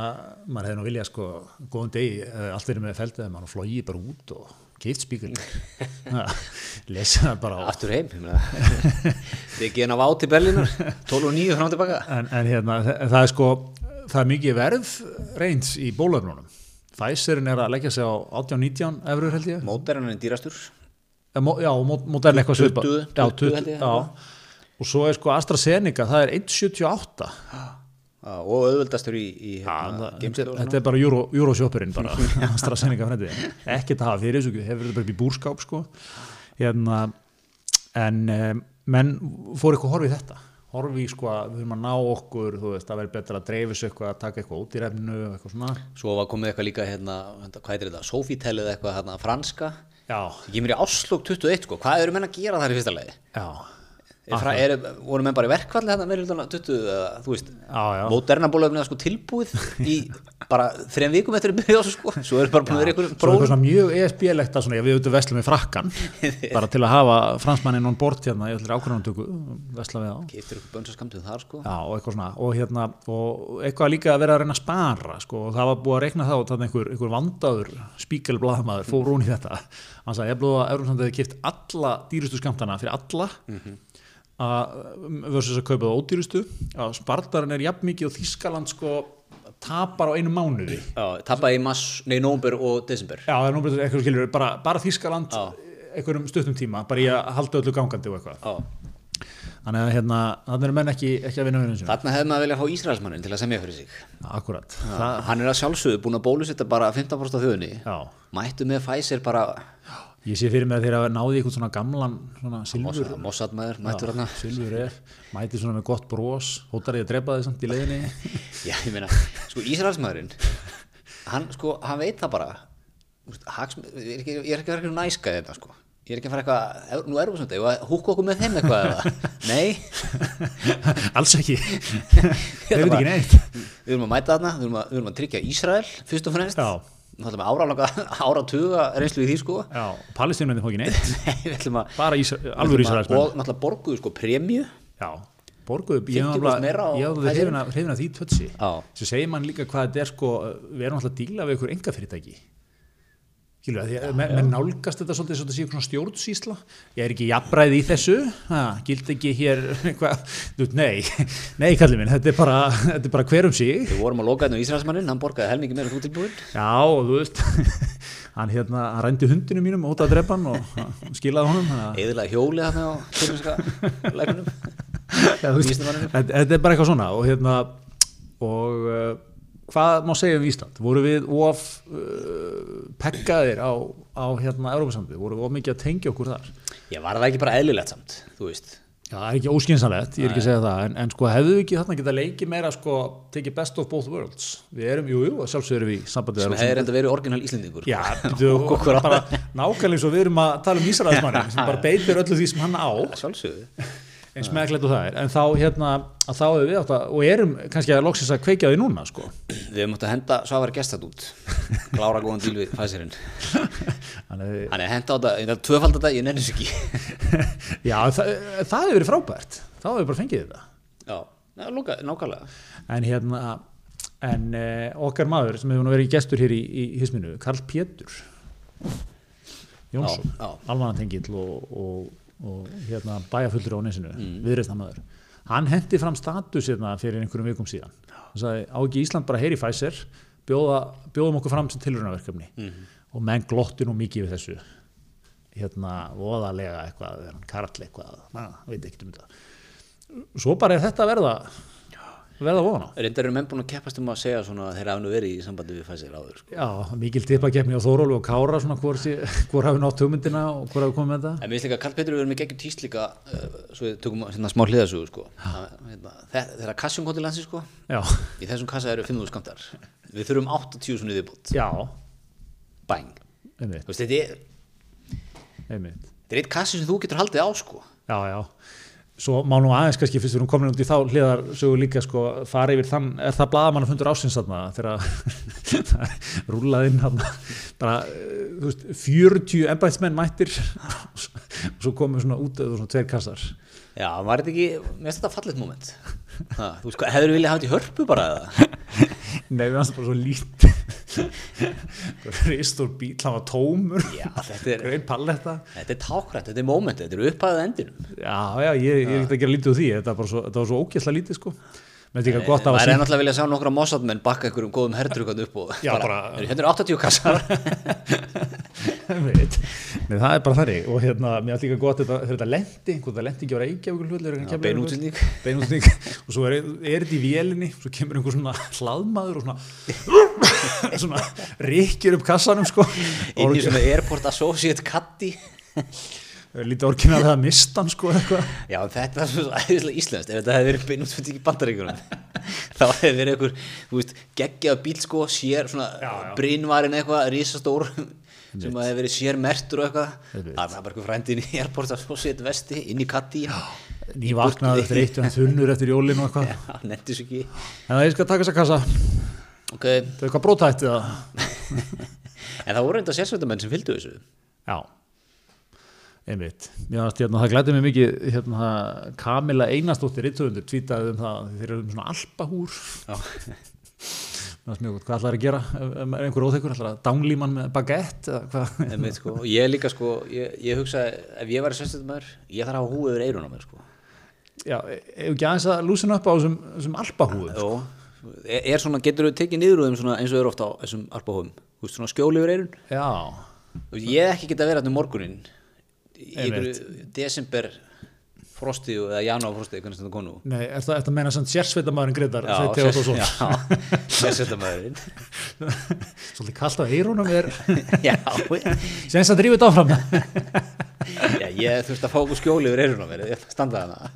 maður hefði nú viljað sko, góðan degi, eh, allt verið með feldið maður flóið bara út og keift spíkil lesa það bara á aftur heim þið ekki en á áti Berlínar 12 og 9 fram og tilbaka en, en hérna, þa- það er sko það er mikið verð reyns í bólöfnunum. Pfizerin er að leggja sig á 18-19 efrur held ég. Mótverðan er dýrastur. Já, modern eitthvað 20, svipað. 20 Já, held ég, og svo er sko AstraZeneca það er 1,78 Já, og auðveldastur í, í hérna, það- þetta þetta er bara Euro, Euroshoppurinn bara [LAUGHS] [LAUGHS] AstraZeneca frendi ekkert að hafa fyrir þessu, hefur þetta bara upp í búrskáp sko. Hérna en um, menn fór eitthvað að horfa í þetta. Horfi í sko að við höfum að ná okkur þú veist, það verður betra að dreifis eitthvað að taka eitthvað út í refnu eitthvað svona. Svo var komið eitthvað líka hérna, hvað heitir þetta, Sofitel eða eitthvað hérna, franska. Já, ég kemur í áslug 21 sko, hvað eru menn að gera þar í fyrsta lagi? Já, er, voru menn bara í verkvalli hérna meira hlutan 20 eða þú veist. Moderna bólöfnið sko tilbúið í bara þrejum vikum eftir að byrja þessu sko. Svo er bara búin að vera Svo eitthvað prófum. svona mjög ESB-legt að svona, við auðvitað vesla með frakkan [LAUGHS] bara til að hafa fransmannin on board hérna í allir ákvörðantöku vesla við á Keftir ykkur bönsa skamtuð þar sko. Já, og eitthvað svona, og hérna og eitthvað líka að vera að reyna að spara sko, og það var búið að það og þannig einhver, einhver vandaður spíkelblaðmaður fór hún í þetta. Hann sagði, ég blóða að Európsland hefði kipt alla dýrustu skamtana fyrir alla að versus að kaupa það ódýrustu að spartarinn er jafn mikið og Þískaland sko tapar á einu mánuði Já, tappaði í mass, nei, nómber og desember Já, er bara eitthvað skilur, bara, bara Þískaland Já. einhverjum stuttum tíma, bara í að halda öllu gangandi og eitthvað. Já, Þannig að hérna, þannig er menn ekki, ekki að vinna sinni. þarna hefði maður viljað fá Ísraelsmannin til að semja fyrir sig Akkurat. Það, Hann er að sjálfsögðu búin að bólusetta bara 15% af þjóðinni Já, Mættu með Pfizer bara ég sé fyrir mig að þeirra náði eitthvað svona gamlan, svona silfur, Mossad maður, mættur hann silfur er, mæti svona með gott brós, hóttar ég að drepa þið samt í leiðinni. [LAUGHS] Já, ég meina, sko Ísraelsmaðurinn Hann, sko, hann veit það bara. Hagsm, ég, er ekki, að vera eitthvað næska þetta, sko. Ég er ekki að fara eitthvað, nú erum við svona, að húka okkur með þeim eitthvað eða? [LAUGHS] Nei, [LAUGHS] Alls ekki. Þetta Þeir veit ekki neitt. við erum að mæta þarna, við erum að, við erum að að áralanga, [LAUGHS] áratuga reynslu í því, sko Já, palestínmennið fór ekki neitt. [LAUGHS] Nei, að Bara Ísra, alveg Ísraelsmenn. Og náttúrulega borguðu, sko, premju Já, borguðu, ég 50% hef meira á alveg Pfizer. hrifin af- hrifin af því tötsi. Já. Svo segir mann líka hvað þetta er sko, við erum alltaf að díla við ykkur enga fyrirtæki. Skilur, því að menn, nálgast þetta svolítið svolítið síðan svona stjórnsýsla. Ég er ekki jafnræði í þessu, ha, gild ekki hér [LAUGHS] eitthvað, nei, [LAUGHS] nei kallið minn, þetta er bara, þetta er bara hver um sig. Við vorum að loka hérna á Ísraelsmannin, hann borgaði helmingi meira þú tilbúin Já, þú veist, [LAUGHS] hann hérna, hann rændi hundinu mínum út að drepa hann og hann skilaði honum. að- Eðilega hjólið hérna á kynninska lækunum þetta þetta er bara eitthvað svona og hérna og uh, hvað má segja um Ísland? Voru við of uh, peggaðir á, á hérna Európa-sambið, voru við of mikið að tengja okkur þar? Ég var það ekki bara eðlilegt samt, þú veist. Já, það er ekki óskynsanlegt, ég er ekki að segja það. En, en sko hefðu við ekki þarna geta leikið meira sko, tekið best of both worlds? Við erum, jú, jú, sjálfsögur við í sambandið sem hefði reynda verið orginal Íslendingur. Já, [LAUGHS] nákvæmlega eins og við erum að tala um Ísraelsmannin sem bara beitir öllu því sem hann á. Sjálfsögðu eins meðklætt og það er, en þá hérna þá hefur við átt að, og erum kannski að loksins að kveikja því núna sko. Við höfum átt að henda Svavar gestat út. Klára góðan díl við fæsirinn Þannig að henda á þetta, ég er tvöfald þetta, ég nenni þessu ekki. [LAUGHS] Já, það, það hefur verið frábært. Þá hefur við bara fengið þetta. Já, lúka, nákvæmlega. En hérna en eh, okkar maður sem hefur verið gestur hér í, í hisminu, Karl Pétur Jónsson, almanatengill og, og, og hérna bæjafullur á nesinu, mm. viðreistamaður hann hendi fram status hérna fyrir einhverjum vikum síðan. Hann sagði, á ekki Ísland bara heyri Pfizer? Bjóða, bjóðum okkur fram sem tilrunarverkefni Mhm. og menn glotti nú mikið við þessu. Hérna voðalega eitthvað, Karl eitthvað, na, veit ekki um þetta. Svo bara er þetta að verða verða ofan á. Reyndar eru menn búin að keppast um að segja svona að þeir hafa nú verið í sambandi við Pfizer áður sko. Já, mikil tippakefni á Þórólu og Kára svona hvor, sé- hvor hafi nátt hugmyndina og hvor hafi komið með þetta. En við finnst líka Karl Petri verið með geggjum tíst líka uh, svo við tökum hérna, smá hliðasögu sko. Hérna, þe- Þegar kassum kom til landsi sko, Já, í þessum kassa eru 5.000 skamtar Við þurfum 80 svona viðbútt já, Bang. Einmitt, Þú veist, Þetta er, einmitt. þetta er eitt kassi sem þú getur haldið á sko. Já, já Svo má nú aðeins kannski fyrst við erum komin út í þá hliðar sögu líka sko fara yfir þann, er það blaðamann að fundur ásins þarna þegar [LAUGHS] rúlað inn þarna? Bara, eh, þú veist, 40 embæðismenn mættir og svo komum svona út eða svona tveir kassar. Já, var þetta ekki, mér finnst þetta fallegt moment. Ha, Þú veist hvað, hefur viljað hafa þetta í hörpu bara eða? Nei, við varst bara svo lítið Ristur bíl, hann var tómur. Já, þetta er, Grein palletta? Þetta er tákrætt, þetta er moment, þetta er upphæðið endinum Já, já, ég, ég er ekki að gera lítið úr því. Þetta svo, þetta var svo ógæsla lítið sko Að Það hafa er náttúrulega vilja sjá nokkra mossatmenn bakka einhverjum góðum hertrukkan upp og Já, bara- "Heyrðu, Hérna eru 80 kassar. [LAUGHS] Nei, það er bara þannig. Og hérna, mér er líka gott þetta, þetta lendi það lendi ekki á Reykjavík beinútsending. [LAUGHS] beinútsending og svo er, er þetta í vélinni svo kemur einhver svona hlaðmaður og svona [LAUGHS] svona ríkir upp kassanum sko. Inn í svona Airport Associate Caddy lítið orginal að mista hann sko eitthvað? Já, þetta er svo æðislega íslenskt. Ef þetta hefði verið beinútsending í bandaríkjunum [LAUGHS] þá hefði verið einhver, þú veist, geggjað bíl sko, sér svona Já, já. brínvarinn eitthvað, risastór sem að hefði verið sér mertur og eitthvað. Það er bara eitthvað frændi inn í Airport Associate vesti inn í Caddy Já, nývaknaður þreytt og hann þunnur eftir jólin og eitthvað. [LAUGHS] Netti svo ekki. En það er skal taka þessa kassa. Ok, það er eitthvað brótætti það. En það voru enda sérsveitamenn sem fylgdu þessu. Já, einmitt. Mér varst hérna, það glædi mig mikið hérna, Kamila Einarsdóttir Rittöfundur tvítaði um það að þeir eru um svona alpahúr. Já. [LAUGHS] Mér mjög gott, hvað ætlar að gera er einhver óþekkur, ætlar að dánlíman með hvað? Einmitt, sko. og ég líka sko ég, ég hugsa ef ég væri sérstöðumæður ég þarf að hafa húið yfir eirun á mér sko. Já, ef ekki aðeins að lúsina upp á þessum, þessum alpahúðum. Jó, er, er svona, getur þú tekið niður þeim svona, eins og eru ofta á þessum alpahúðum skjóli yfir eirun Já, ég ekki geta verið hann um morgunin í einhverju desember frosti eða janúar frosti hvernig sem það konu nei, er það eftir að meina samt sérsveitamæðurinn Theodórsson. já, sérstöðumæðurinn [LAUGHS] Svolítið kallt á eirunum er, [LAUGHS] já, sem þess að drífa þetta áfram. [LAUGHS] já, ég þurfti að fá okkur skjóli yfir eirun á mér ég standaði hana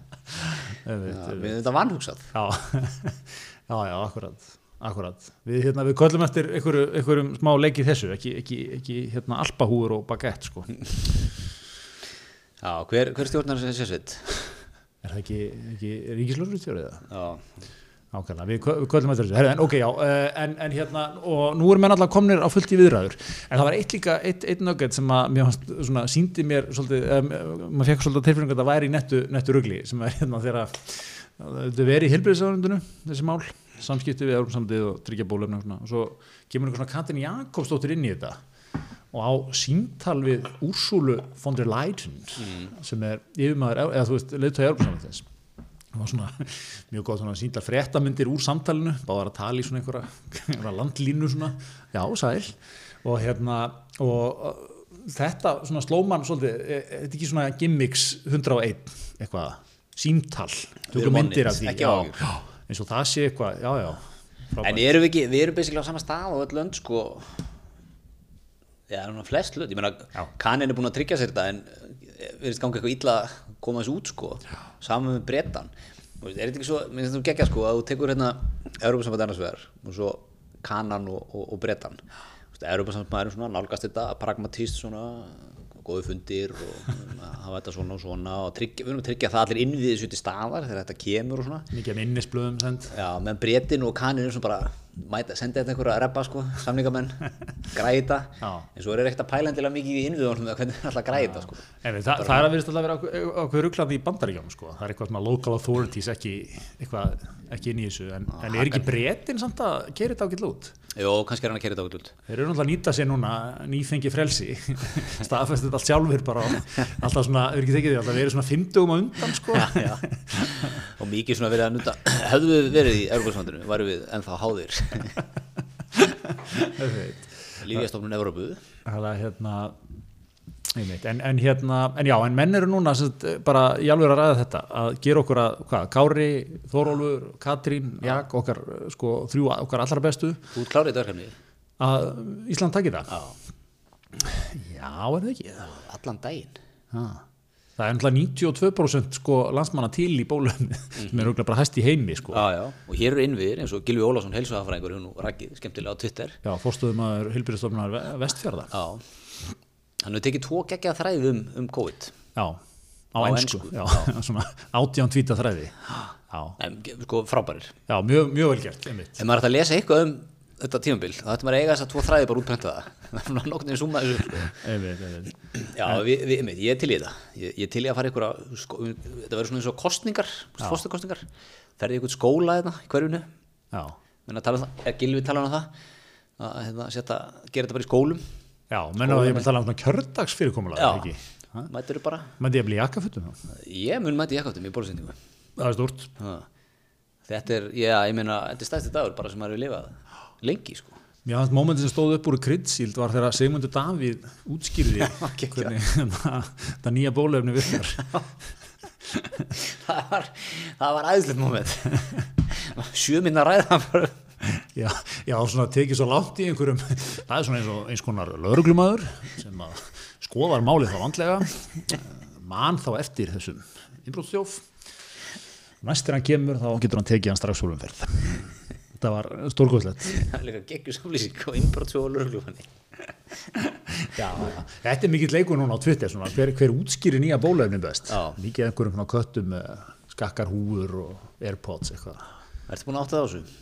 finnst þetta vanhugsað Já, já, já, akkurat, akkurat. Við, hérna, við köllum eftir einhverju, einhverjum smá leikið þessu, ekki, ekki, ekki hérna, alpahúur og baguette, sko. Já, hver, hver stjórnar þessi sérsveit? Er það ekki, ekki ríkislöfrutjórið það? Já, Ákveðna, við, köllum eftir þessu. Herri, en, ok, já, eh, en, en hérna, og nú erum menn alltaf komnir á fullt í viðræður, en það var eitt líka, eitt, eitt nugget sem að mér fannst, svona, síndi mér svolítið, um, maður fekk svolítið tilfinningu að það væri í nettu, nettu rugli, sem er hérna þegar að þetta veri í hilbriðsafundinu, þessi mál, samskipti við Európsamdið og tryggja bólefni og svona, og svo kemur einhver svona Katrin Jakobsdóttir inn í þetta og á síntal við Úrsúlu von der Leyen sem er yfirmaður, eða þú veist, leiðtöði Európsamdið það var svona mjög góð svona síndar fréttamyndir úr samtalinu báðar að tala í svona einhverja, einhverja landlínu svona, já, sæl. Og hérna og uh, þetta svona slóman svolítið, er er þetta ekki svona gimmicks 101 eitthvað, símtal. Við tökum myndir af því. Já, eins og það sé eitthvað, já, já. Frábært. En erum við ekki, við erum basically á sama stað og öll lönd sko Já, flest lönd, ég meina Já. Kanin er búin að tryggja sér þetta en eh, virðist ganga eitthvað illa að koma þessu út sko. Saman með Þú veist, Er þetta ekki svo, mér finnst þú geggja sko að þú tekur hérna Európa annars vegar og svo Kanan og, og, og bretan Európa er svona nálgast þetta pragmatist svona góði fundir og um, [LAUGHS] hafa þetta svona og svona og tryggja, við erum að tryggja það allir innviðið sér til staðar þegar þetta kemur og svona. Mikið af minnisblöðum send. Já, meðan bretin og kanin er svona bara mæta, senda þetta einhverja að reppa sko, samningamenn [LAUGHS] græta, en svo er ekkert að pæla endilega mikið í innviðunum eða hvernig það er alltaf að græta sko. En það, það er að verðist alltaf að vera ákveður rugglandi í bandaríkjum sko. það er eitthvað svona local authorities ekki, eitthvað, ekki inn í þessu. En, en er ekki bretin samt að keira þetta ákveð lút Jó, kannski er hann að kera þetta út út. Þeir eru náttúrulega að nýta sér núna nýfengi frelsi. [LAUGHS] Staðfæstu þetta allt sjálfur bara. Alltaf svona, er ekki því alltaf verið svona 50 á undan sko. [LAUGHS] Já, já. Og mikið svona verið að nuta [CLEARS THROAT] hefðu við verið í Európa-sandinu, væru við ennþá háðir. [LAUGHS] Lífjastofnun Európu það er hérna Einmitt, en, en hérna, en já, en menn eru núna sagt, bara í alveg að ræða þetta. Að gera okkur að, hvað, Kári, Þórólfur Katrín, Jak, okkar sko, þrjú okkar allra bestu. Þú klárið þetta verkefnið? að Ísland takir það? Já, Já, er það ekki? Allan daginn. Ha. Það er náttúrulega 92% sko landsmanna til í bólöfni sem er auðvitað bara hæst í heimi sko. Já, já, og hér eru innviðir eins og Gilvi Ólafsson heilsuhafræðingur hefur nú rakið skemmtilega á Twitter. Já, fórstuðum að Hilbyrðistofnunar Vestfjörða Já, hann hefur tekið tvo geggjað þræði um, um COVID. Já, á, Á ensku, ensku, Já, [LAUGHS] svona átján tvíta þræði. Já, en, sko frábærir. Já mjög, mjög vel gert, einmitt. Ef maður ætti að lesa eitthvað um þetta tímabil. Þá ætti maður að eiga þess að tvo þræði bara útprentaða [LAUGHS] það. Er nokkurnig suma þessu sko. Einmitt, einmitt. Já, við, við, einmitt, ég er til í þetta. Ég, ég er til í að fara ykkur að sko, þetta verður svona eins og kostningar fórstakostningar, ferði ykkur skóla þetta í hverjunu að tala um það, er Gilvi tala um það? Að hérna, setja, gera þetta bara í skólum? Já, menn að ég vil tala um svona kjördags fyrirkomulega, Já, ekki? Mættur bara? Mætti ég að bli jakkafötum þá? ég mun mæti jakkáttum í bólusendingu Það er stort þetta er, já, ég meina þetta er stæsti dagur bara sem maður hefur lifað lengi sko. Mér fannst mómentin sem stóð upp úr kryddsíld var þegar Sigmundur Davíð útskýrði [LAUGHS] hvernig [LAUGHS] það, nýja bólefni virkar. [LAUGHS] Það var, það var æðislegt moment sjö minna ræða bara. Já, já, svona tekið svo langt í einhverjum það er svona eins, og, eins konar lögreglumæður sem að skoðar málið þá vandlega mann þá eftir þessum innbróðstjóf næstir hann kemur þá getur hann tekið hann strax úr umferð þetta var stórgóðslegt [LAUGHS] það er líka geggjur samlýsing [LAUGHS] Já, já. Þetta er mikill leikur núna á Twitter svona, hver, hver útskýri nýja bólefni best Já. mikið einhverjum köttum með skakkar húur og airpods eitthvað Ertu búin að átta það á þessu?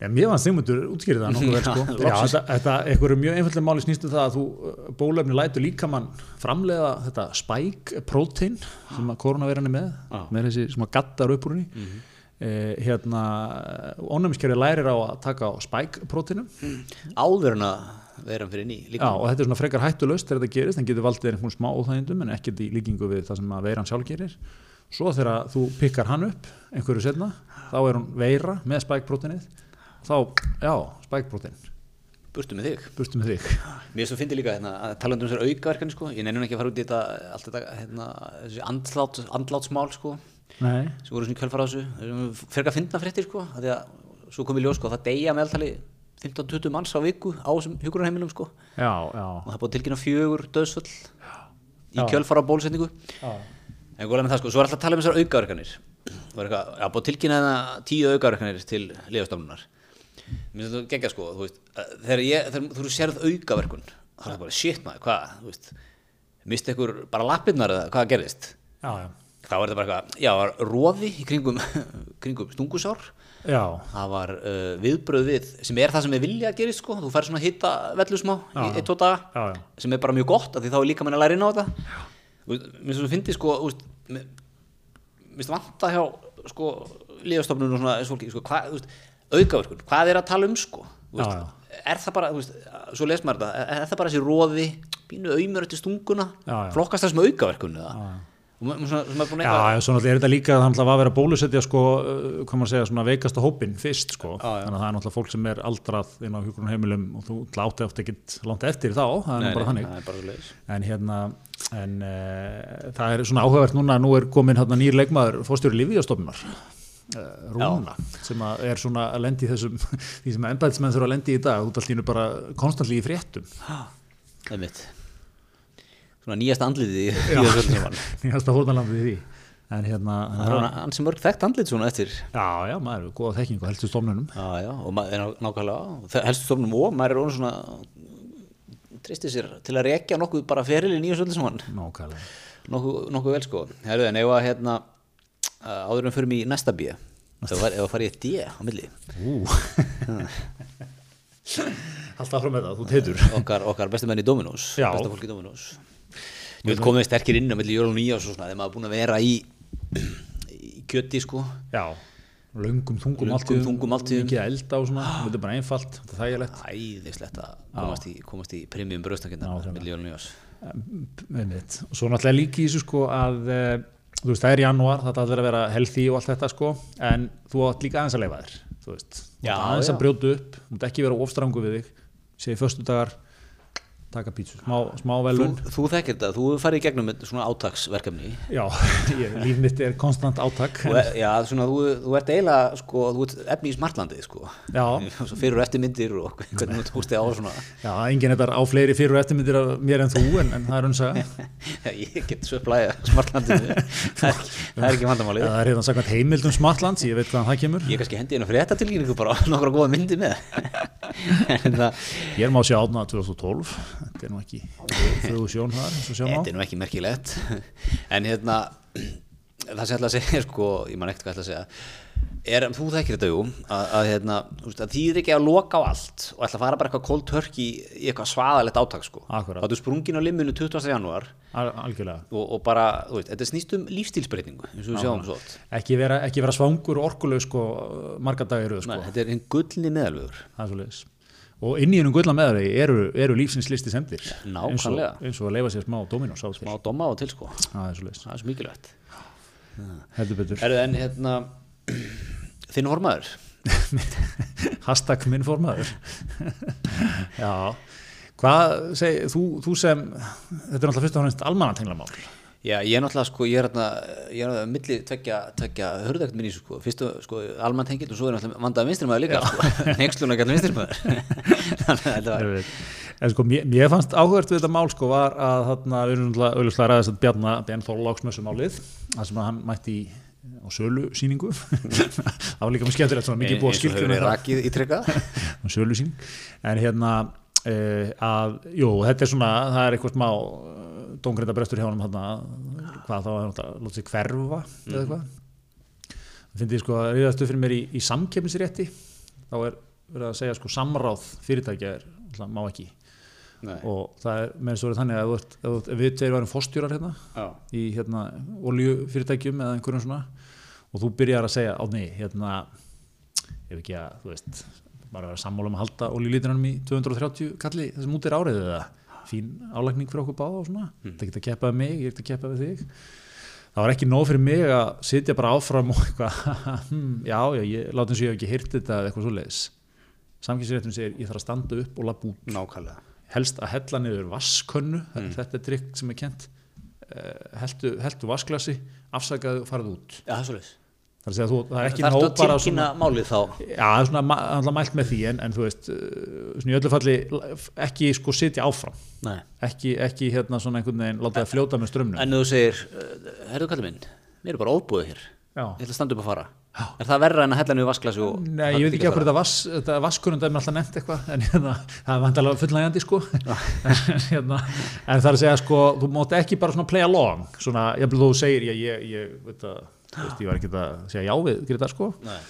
Mér fannst Sigmundur útskýrið það nokkuð vel sko. Já, þetta, þetta einhverju mjög einfallega máli snýstu það að þú uh, bólefni lætur líkamann framleiða þetta spike protein sem að koronaviran er með Já. með þessi sem að gattar upp úr henni Mhm. Eh, hérna ónæmiskerfi lærir á að taka á spike proteinum áður en að vera fyrir ný Já, og þetta er svona frekar hættulaust þegar þetta gerist, en getur valdið einhvern smá óþægindum en ekkert í líkingu við það sem að veiran sjálf gerir. Svo þegar þú pikkar hann upp einhverju setna, þá er hún veira með spækpróteinið, þá, já, spækprótein, burtu með þig. Burtu með þig. mér svo fyndi líka hérna, að tala um þessar aukaverkani sko. ég nefnum ekki að fara út í þetta allt þetta hérna, andlátsmál sko, sem voru svona í kjölfara á þessu fyrir að finna fréttir sko, því að svo kom í ljós sko, það deyja meðaltali 15-20 manns á viku á þessum hjúgrunarheimilum sko. já, já, og það búið að tilkynna fjögur döðsföll í kjölfara bólusetningu. En góðlega með það sko, svo er alltaf að tala um þessar aukaverkanir. Það búið að tilkynna þetta tíu aukaverkanir til liðastofnunar Mér finnst þetta geggja sko, þú veist að Þegar, ég, þegar þú sérð aukaverkun Það er bara, shit maður, hvað, Misti ykkur bara lappirnar eða hvað gerðist? Já, já, Þá er þetta bara eitthvað, já, það var roði í kringum, [LAUGHS] kringum stungusár. Já, Það var uh, viðbröð við, sem er það sem við vilja að gerist sko. Þú fær svona hitta vellu smá í Já. eitt, daga já, já, sem er bara mjög gott af því þá er líka menn að læra inn á þetta. Mér finnst fyndi sko mér finnst vanta hjá sko lífastofnun og svona fólki sko, þú veist, aukaverkun, hvað er að tala um sko Já, er það bara, veist, svo les maður þetta er, það bara þessi róði, pínu auðmur eftir stunguna, flokkast það sem aukaverkun eða, Já, svo náttúrulega er þetta líka að það náttúrulega var að vera að bólusetja sko, hvað maður segja, svona veikasta hópin fyrst sko, Já, já. þannig að það er náttúrulega fólk sem er aldrað inn á hjúgrunarheimilum og þú láti eftir ekkert langt eftir þá, það er nú bara þannig. það er en hérna en, uh, það er svona áhugavert núna nú er komin hérna nýr leikmaður fórstjóri Lífíastofnunar uh, Rúna sem að er svona að lendi þessum [LAUGHS] því sem embæðismenn þurfa að lendi í dag allt í einu bara konstantli í fréttum. Það er mitt nýjast andlitið í, þessu öllu saman. [LAUGHS] nýjasta fórnalandið í. En hérna hann sem mörg þekkt andlit svona eftir. Já, já, maður er góða þekking og helstu stofnunum. Já, já, og maður er nákvæmlega helstu stofnum og maður er orðin svona tristir sér til að rekja nokkuð bara ferilin í þessu öllu saman. Nákvæmlega. Nokkuð, vel sko. Herðu, en ef að hérna áður en fyrir mig í næsta bíja ef að að fara í D á milli. Ú. [LAUGHS] Alltaf frá með það, þú teitur. okkar, okkar bestu menn í Dominós besta fólk í Dominós ég vil komið sterkir inn á milli jól og nýja og svo svona þegar maður er búin að vera í, í kjöti sko. Já, löngum þungum máltíðum, þungum máltíðum. Mikið að elda og svona, þetta er bara einfalt, þetta er þægilegt. Æðislegt að komast í, komast í premium bröðstakirna Já, milli jól og nýjás Einmitt. og svo náttúrulega líki í þessu sko að eh, þú veist, það er janúar, þetta ætlar að vera healthy og allt þetta sko, en þú átt líka aðeins að leifa þér, þú veist. Þú Já, aðeins já. að brjóta upp, þú mátt ekki vera ofstrangu við þig. Segir föstudagar taka pítsu, smá, smá velun þú, þú þekkir þetta, þú farið í gegnum svona átaksverkefni. Já, [LAUGHS] ég, líf mitt er konstant átak e- já, svona, þú, þú ert eiginlega sko, þú ert efni í smartlandið sko. [LAUGHS] fyrir og eftirmyndir og [LAUGHS] hvernig þú tókst þig á svona. Já, enginn þetta á fleiri fyrir og eftirmyndir af mér en þú en, en það er Já, ég get upplæða smartlandið það, er það er ekki vandamáli það er hérna sagðan heimildum smartlands, ég veit hvaðan það kemur. Ég kannski hendi hérna fyrir þetta tilkynningu bara nokkra góða myndi með. Ég er má sjá átna 2012, þetta er nú ekki þau sjón þar, þetta er nú ekki merkilegt. [LAUGHS] En hérna það sem ég ætla að segja [LAUGHS] sko, ég man ekkert hvað ég ætla að segja. Er, þú þekkir þetta jú að, að, hérna, að þýðir ekki að loka á allt og ætla að fara bara eitthvað cold turkey í eitthvað svaðalegt átak sko. Þá er sprungin á limminu 20. janúar. Al og, og bara, þú veist, þetta snýst um lífstílsbreytingu eins og við sjáum svo Ekki vera, ekki vera svangur og orkuleg sko, marga dagir sko, Nei, þetta er einn gullni meðalvegur það er svo leiðis. Og inn í hennum guðla meðari eru, eru lífsins listi sendir. eins og, nákvæmlega. eins og að leifa sér smá dominós á því. má doma á til sko Það er svo það er mikilvægt Heldur betur. Erðu en hérna þinn hormaður [LAUGHS] Hashtag minn formaður. [LAUGHS] Já. Hvað seg, þú, þú sem, þetta er náttúrulega fyrst og fremst almannatenglamál. Já, ég er náttúrulega sko, ég er hérna ég er að milli tvekja, tvekja hörðagt minni sko, fyrstu sko, almann tengil og svo er náttúrulega vandað vinstrimæður líka sko, [LAUGHS] nexluna gætla vinstrimæður [LAUGHS] þannig að þetta var En sko, mér, mér fannst áhugert við þetta mál sko var að þarna, við erum náttúrulega auðvitað þess að Bjarna Ben Þorláksmessu málið, þar sem að hann mætti í, á sölu síningu [LAUGHS] það var líka mjög skemmtilegt mikið búið að það. sölu sín, en hérna að, jú, þetta er svona það er eitthvað smá dóngreinda brestur hjá hann hvað þá er lótið sig hverfa eða eitthvað. Það finnst ég sko að riðastu fyrir mér í, í samkeppnisrétti þá er verið að segja sko samráð fyrirtækja er, alltaf, má ekki. Nei, og það er með þess að vera þannig að ef, ef, við tveir varum fórstjórar hérna já, í hérna oljufyrirtækjum eða einhverjum svona og þú byrjar að segja á nei, hérna ef ekki að, þú veist bara að vera sammála um að halda oljulítunum í 230 kalli þessum út er árið eða fín álækning fyrir okkur báða og svona. Það geta að keppa við mig, ég geta að keppa við þig. Það var ekki nóg fyrir mig að sitja bara áfram og [LAUGHS] eitthvað hm, já, já, ég látum svo ég hef ekki heyrt þetta eða eitthvað svo leiðis samkynnsréttum segir ég þarf að standa upp og lappa út. Nákvæmlega. Helst að hella niður vaskönnu þetta er trikk sem er kent heldu, heldu vasklasi afsakaðu og farið út. Já, það það er að segja þú, það er ekki nóg bara svona, málið þá? Já, það er svona alltaf mælt með því en, en þú veist, uh, svona í öllu falli ekki sko sitja áfram. Nei. ekki, ekki hérna svona einhvern veginn láta það fljóta með strömmnum En þú segir, uh, herðu kallið minn mér er bara óbúið hér, já. ég ætla að standa upp að fara. Er það verra en að hella niður vasklasi og Nei, ég veit ekki okkur þetta, vas, þetta vaskunum er mér alltaf nefnt eitthvað en hérna, það er vantalega fullnægjandi sko. En, [LAUGHS] hérna, en það er að segja sko þú veist, ég var ekki að segja já við Greta sko. Nei.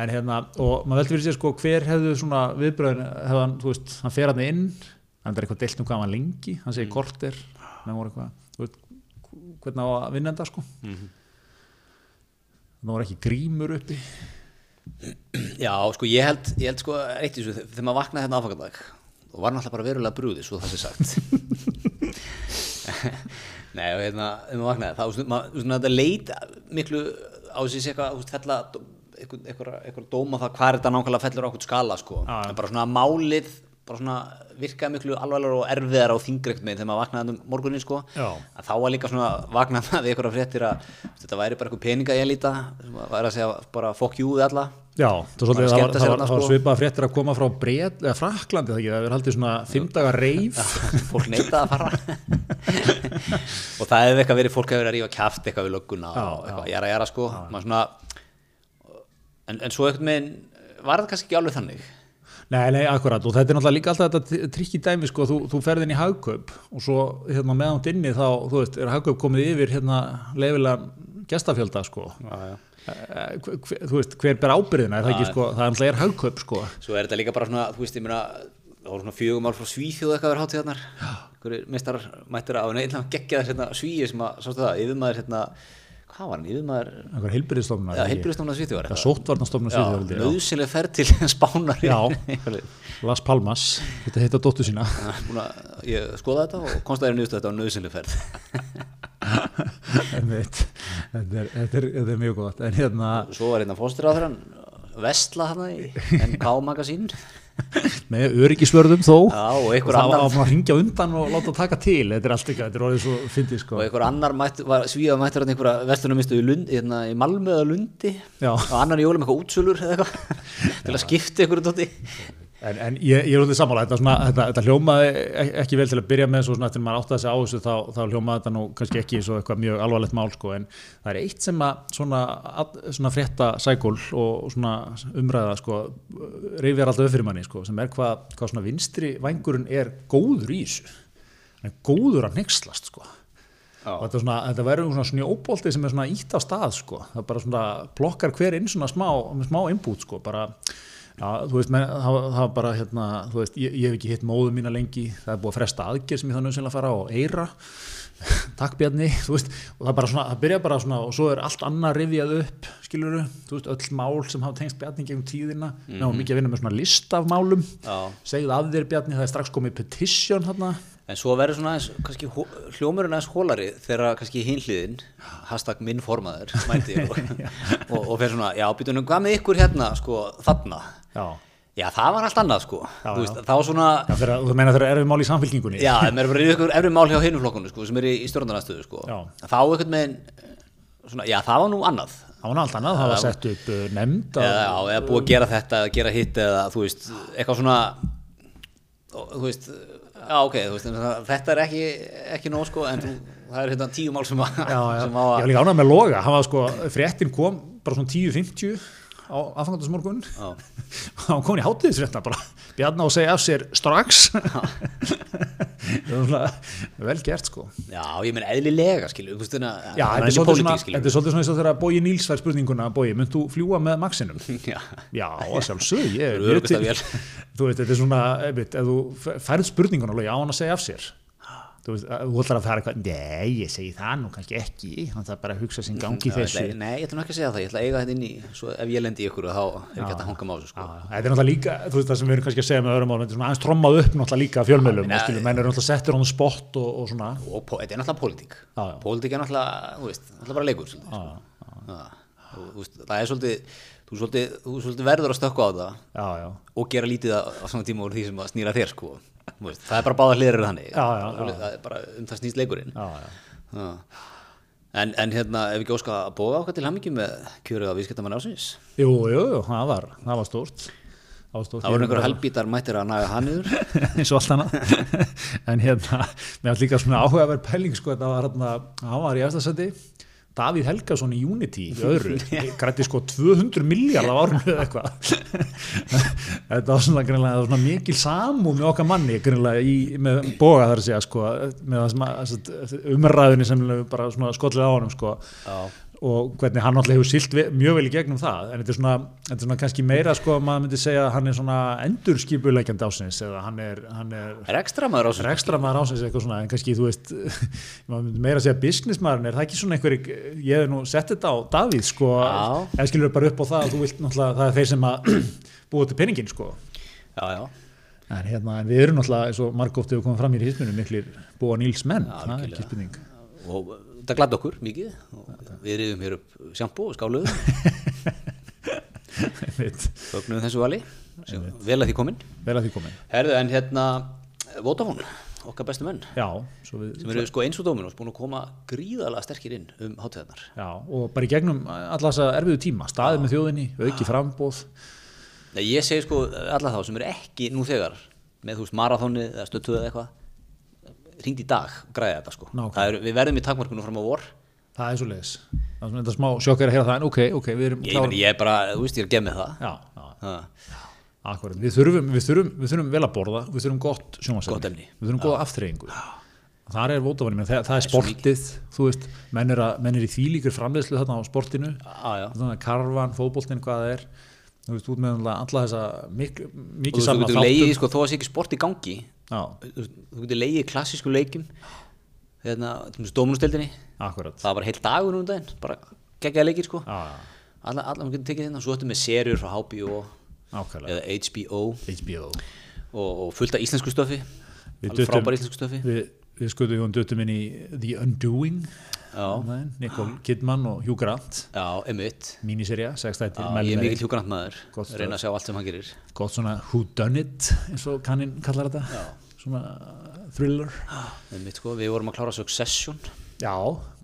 en hérna, og maður veldi fyrir sér sko hver hefðu svona viðbröðin hefðu hann, þú veist, hann fer hann inn hann er eitthvað deilt um hvað hann lengi hann segir korter, menn voru eitthvað hvernig á að vinna þetta sko? Það voru ekki grímur uppi. Já, sko, ég held, ég held sko, eitt í þessu, þegar maður vaknaði hérna áfangadag og var náttúrulega bara verulega brúði, svo það sé sagt. [LAUGHS] Nei, og hérna, þegar maður vaknaði, þá, þú veist, þetta leit miklu á þessi eitthvað, þú veist, fella eitthvað, eitthvað, eitthvað dóma það hvað er þetta nákvæmlega fellur á okkur skala, sko. En bara svona málið, bara svona virkaði miklu alvarlegar og erfiðar á þingrekt með þegar maður vaknaði um morgunin, sko. Já. Að þá var líka svona vaknaði maður [LAUGHS] við eitthvað fréttir að þetta væri bara eitthvað peninga ég líta, sem væri að segja bara you við alla. Já, það, var, það, var, það, var, það var sko. svipað fréttir að koma frá Bret, eða Fraklandi það ekki, það er haldið svona fimmdaga reif [LAUGHS] fólk neitaði að fara [LAUGHS] og það hefði eitthvað verið fólk hefur verið að rífa kjaft eitthvað við lögguna og eitthvað jara jara sko Nei, nei, akkurat, og þetta er náttúrulega líka alltaf þetta trikki dæmi, sko, þú, þú ferð inn í hagkaup og svo hérna meðan inni þá, þú veist, er hagkaup komið yfir hérna leifilega gestafjölda, sko. Já, já. Eh, hver, hver- þú veist, hver ber ábyrðina, er það ekki, sko, það er náttúrulega er hagkaup, sko. Svo er þetta líka bara svona þú veist ég meina það voru svona fjögum ál frá Svíþjóð eitthvað verið hátíðarnar einhverjir mistar mættir á neina geggjaðar hérna, Svíi sem að sástu það yfirmaður hérna hvað var hann yfirmaður einhver heilbyrðistofnuna ja, heilbristofna Svíþjóðar það sóttvarnastofnuna Já, nöðsynleg ferð til [LAUGHS] spánar Já. Las Palmas, þetta heita dóttu sína. Búin að- ég skoða þetta og konstaði nýðustu þetta á nöðsynleg ferð. [LAUGHS] Þetta, er, er, er mjög gott. En hérna, Svo var hérna fóstur á þeirra Vestla hana í NK magasín með öryggisvörðum þó. Já, og það annar- var að ringja undan og láta taka til. Þetta er allt eitthvað, þetta er orðið svo fyndið sko. Og einhver annar mætt, var, svíða mættur hann einhverja vestunumistu í, hérna, í Malmö eða Lundi. Já. og annar í jólum eitthvað útsölur eitthvað. [LAUGHS] Til að skipta einhverju tótti En, en ég, ég er alveg sammála, þetta, svona, þetta, þetta hljómaði ek- ekki vel til að byrja með svo svona eftir að maður áttaði sig á þessu þá, þá hljómaði þetta nú kannski ekki svo eitthvað mjög alvarlegt mál sko. En það er eitt sem að svona, að, svona frétta sækul og svona umræða sko reyfjar alltaf upp fyrir manni sko sem er hvað, hvað svona vinstri vængurinn er góður í þessu. Hann er góður að nexlast sko. Og þetta, svona, þetta verður svona snjóbolti sem er svona ítt á stað sko. Það bara svona blokkar hver inn svona smá, smá inbút sko bara Já, þú veist, menn, það, það var bara hérna, þú veist, ég, ég hef ekki hitt móðu mína lengi, það er búið að fresta aðgerð sem ég þannig að fara á eira, [LAUGHS] takk bjarni, þú veist, og það svona, það byrja bara svona og svo er allt annað rifjað upp, skiluru, þú veist, öll mál sem hafa tengst bjarni gegnum tíðina, mm -hmm. mikið að vinna með svona lista af málum, Já. segið af þér bjarni, það er strax komið petition hérna, En svo verður svona aðeins, kannski hljómurinn aðeins hólari þegar kannski hinliðin, hashtag minn formaður, mæti og, [LAUGHS] og, og fyrir svona, já, býtunum, hvað með ykkur hérna, sko, þarna? já, Já, það var allt annað, sko. Já, þú veist, já. þá var svona, já þeirra, þú meina þeirra erfið mál í samfélkingunni, já, maður er bara í ykkur efri mál hjá hinu flokkunum, sko, sem er í, í stjórnarnastöðu, sko. Já. Þá einhvern veginn, svona, já, það var nú annað. það var nú allt annað, það var sett upp uh, nefnd já, eða búið að gera þetta, gera hitt, eða, þú veist, eitthvað svona, þú veist, já, ok, veist, þetta er ekki, ekki nóg, sko, en það er hérna tíu mál sem, að, já, já, sem á ég að, var líka ánægð með loga, hann var sko, fréttin kom bara svona 10.50 á aðfangandarsmorgun Já. [LAUGHS] hann kom í hátíðisréttina bara. Bjarna og segja af sér strax. [LAUGHS] Vel gert sko. Já, ég menn eðlilega, Já, það þetta er svolítið svona, eins og þegar Bói Níls fær spurninguna Bói, mynd þú fljúa með Maxinum? [LAUGHS] Já, Já, sjálfsög. Þú veist, þetta er svona, ef þú færð spurninguna alveg á hann að segja af sér Þú ætlar að fara eitthvað, nei, ég segi það nú kannski ekki, hann þarf bara að hugsa sinn gangi ég þessu Nei, ég ætla nú ekki að segja það, ég ætla að eiga þetta inn í svo ef ég lendi ykkur þá er ekki hægt að hanga másu sko. Þetta er náttúrulega líka, þú veist það sem við erum kannski að segja með öðrum málum, þetta er trommað upp náttúrulega líka fjölmjölum, menn eru náttúrulega settir á það spott og, og svona. þetta er náttúrulega pólitík. Pólitík er náttúrulega, þú veist, náttúrulega bara leikur sko. Það er svolítið þú, svolítið þú svolítið verður að stökka á það Já, já, og gera lítið á, saman tíma úr því sem að snýra þér sko. Veist, það er bara báða hlirir þannig. Það er bara um það snýst leikurinn. En, en hérna, ef ekki óska að bóða okkar til hammingi með kjörið á viðskiptamann ásins Jú, jú, jú, það var, það var stórt. Það stórt. Það voru einhverja helbítar mættir að naga hann yfir [LAUGHS] eins og allt annað. [LAUGHS] En hérna, mér var líka svona áhugaverð pæling sko, þetta var hérna, hann var í eftirsæti Davíð Helgason í Unity í öðru, grætti sko 200 miljard á árinu eða eitthvað. [LAUGHS] Þetta var svona, svona mikil samú með okkar manni í, með boga þar að segja sko, með það sem að, umræðinni sem bara skollið á honum sko. Og hvernig hann alltaf hefur silt mjög vel í gegnum það en þetta er svona, þetta er svona kannski meira sko að maður myndi segja að hann er svona endurskipuleikjandi ásins eða hann er, hann er Er ekstra maður ásins rekstra maður ásins eitthvað svona en kannski þú veist [LAUGHS] maður myndi meira segja businessmaðurinn er það ekki svona einhver ég hef nú sett þetta á Davíð sko Já. eða skilur bara upp á það að þú vilt náttúrulega það er þeir sem að [CLEARS THROAT] búa til peningin sko. Já, já. En, hérna, en við erum náttúrulega eins og margóft hefur komið fram í hýsmunum miklir búa Níls menn það er ekki spurning. Og það gladdi okkur mikið. Og Við riðum hér upp sjampo og skáluðum. Fögnum þessu vali. Vel að því komin. Vel að því komin. Herðu, en hérna Vodafone, okkar bestu menn já, við sem eru sko eins og Dominos búin að koma gríðalega sterkir inn um hátíðarnar Já, og bara í gegnum alla þessa erfiðu tíma, staðið með þjóðinni, auki frambóð, Nei, Ég segi sko alla þá sem eru ekki nú þegar með þú veist marathónið eða stöttuð eða eitthvað ringd í dag og græði þetta sko. Það er, Við verðum í takmarkunum fram á vor það er svo leiðis. Það er smá sjokkar að heyra það, en ok, ok, við erum Ég, meni, ég er bara, þú veist, ég er með það Já, já, Ha. akkurat. Við þurfum, við, þurfum, við þurfum vel að borða, við þurfum gott efni. Við þurfum góða aftreyingu. Þar er vótafanni, það, það er sportið, þú veist, menn er, að, menn er í þýlíkur framleiðslu þarna á sportinu, að karvan, fótboltinn, hvað það er, þú veist, út með alla þessa mikil, Og mikið þú veist, þú leiðið, sko, þó að sé ekki sport í gangi þú þú getur leiðið klassísku leikjum hérna, akkurat. það var bara heilt dagur nú um daginn bara geggjaði leikir, sko. Já, alla, maður getur tekið hérna, svo ertu með serjur frá HBO ákvæmlega. eða HBO HBO. og, og fullt af íslensku stöfi Við alveg duttum- frábær íslensku stöfi Við, við skutum við döttum inn í The Undoing. Já. Nicole Kidman og Hugh Grant. Já, emitt míniserja, sex þættir Já, Mel ég er mikill hjúgrant maður. Gott stöð. reyna að sjá allt sem hann gerir. Gott svona who done it eins og kannin kallar þetta. Já. Svona thriller. Emitt sko, við vorum að klára Succession. Já,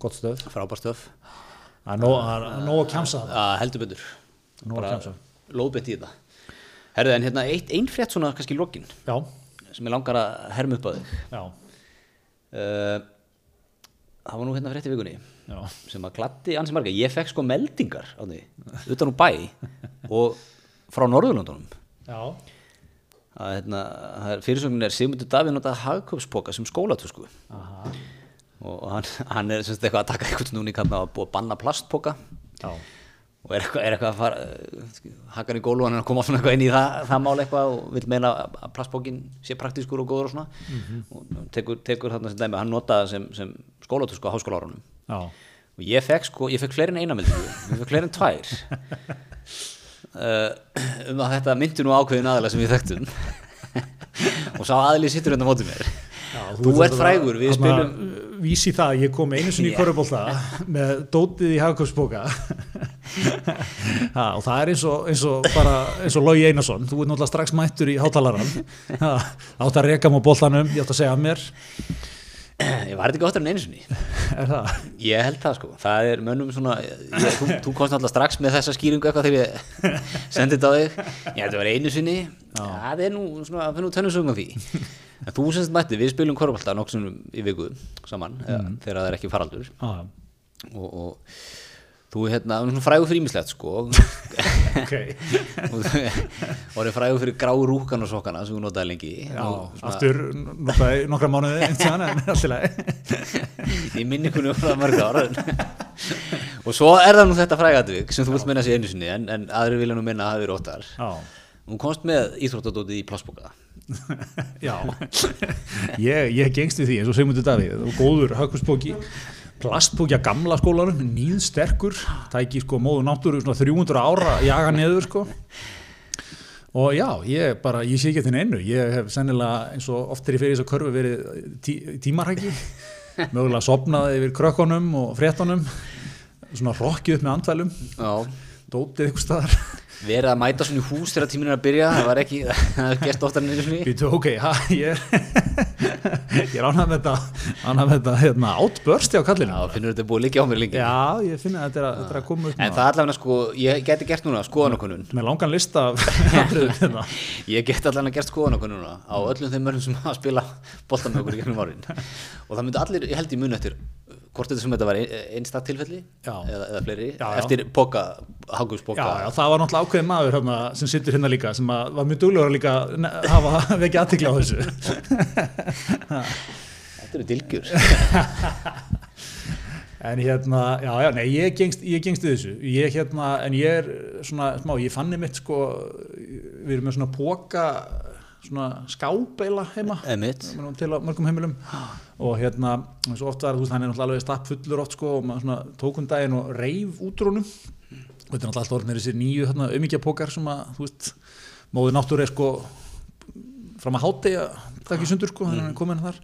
gott stöð. Frábær stöf það er nóg- það að kjamsa. Það að heldur kjamsa. lóðbett í þetta. Herðu, en hérna eitt, ein frétt svona kannski í lokin já, sem ég langar að herma upp að þig. Já, uh, það var nú hérna frétt í vikunni já. sem að gladdi ansi marga. Ég fekk sko meldingar á því utan úr bæ og frá Norðurlandunum já, að hérna, fyrirsögnin er Sigmundur Davíð notaði hagköpspoka sem skólatusku aha, og, hann, hann er semst eitthvað að taka eitthvað núni kannan að búa að banna plastpoka. Já. Og er eitthvað, er eitthvað að fara uh, hakar í gólu hann er að koma svona eitthvað inn í það, það mál eitthvað og vil meina að plastpókin sé praktískur og góður og svona. Og tekur, tekur þarna sem dæmi, hann notaði sem, sem skólatusku á háskólaárunum. Já, og ég fekk sko, ég fekk fleiri en eina meldingu ég fekk fleiri en tvær [LAUGHS] [CLEARS THROAT] um að þetta myndi nú ákveðin aðalega sem við þekktum [LAUGHS] og sá aðlið sittur hérna á móti mér. Já þú ert frægur, við spilum vísi það, ég kom einu sinni í Já. korfbólta með dótið í hagkaupsbóka [LAUGHS] og það er eins og, eins og bara eins og Lógi Einarsson, þú ert náttúrulega strax mættur í hátalaran [LAUGHS] átt að reka múr bóltanum, ég átt að segja af mér ég var þetta áttur en einu sinni. [LAUGHS] Er það? Ég held það sko, það er mönnum svona ég, þú, þú komst alltaf strax með þessa skýringu eitthvað þegar ég sendið þetta á þig. Ég held að vera einu sinni. Það er nú svona, það finnum tennusögum af því. En þú semst mætti, við spilum korfbalta nokkuð í viku saman eða, þegar það er ekki faraldur. Ah, og, og þú hérna, þú er svona frægur fyrir ímislegt sko. [LAUGHS] Ok, og þú voru frægur fyrir grá rúkan og sokkana sem þú notaði lengi. Já, og svona- aftur notaði nokkra mánuði einn tíðan en allt í lagi. Í minningunni frá mörg ára og svo er það nú þetta frægatvik sem þú vilt minna sér einu sinni en, en aðri vilja nú minna að það verið óttar. Hún komst með íþróttadótið í plássboka [LAUGHS] já. Ég, ég gengst við því eins og Sigmundur Davíð og góður hagkaupsbóki plastbókja gamla skólanum, nýð sterkur tæki sko móðu náttúru svona 300 ára jaga neður sko. Og já, ég bara, ég sé ekki til einu ég hef sennilega eins og oft er ég fyrir þess að körfu verið tí, tímarhæki mögulega sopnað yfir krökkunum og fréttunum. Svona rokkið upp með andvælum. Dótið ykkur staðar verið að mæta svona í hús þegar tíminn er að byrja það var ekki, [LAUGHS] það er gert oftar en einu Býtu, ok, ha, ég, [LAUGHS] ég er ánægð með þetta, ánægð með þetta hérna, átbörsti á kallinu. já, finnur þetta búið liggja á mér lengi. Já, ég finna þetta er að, þetta er að koma upp en það er allavega sko, ég geti gert núna skoðanakonun með langan lista [LAUGHS] hérna. ég get allavega gert skoðanakonun núna á öllum þeim mörgum sem að spila bolta með okkur í gegnum árin. Og það myndi allir, ég held í mun eftir hvort þetta sem þetta var einstak tilfelli Já. eða, eða fleiri, Já, já. eftir boka hagusboka Já, já, það var náttúrulega ákveðin maður hérna, sem sittur hérna líka sem að, var mjög duglegur að líka hafa [LAUGHS] vekja aðtikla á þessu. [LAUGHS] Þetta eru dilgjur [LAUGHS] En hérna, já, já, nei, ég gengst, ég gengst við þessu. Ég hérna, en ég er svona, smá, ég fann mitt sko, við erum með svona póka, svona skábeila heima. Emitt til á mörgum heimilum og hérna, eins og oft var, veist, hann er náttúrulega alveg stapp fullur oft sko og maður svona tókum daginn og reif útrónum og þetta er náttúrulega alltaf orðin er þessi nýju þarna umíkja pókar sem að, þú veist, móði náttúru er sko fram að hátegi að taka í sundur sko, þannig að hann er komin þar.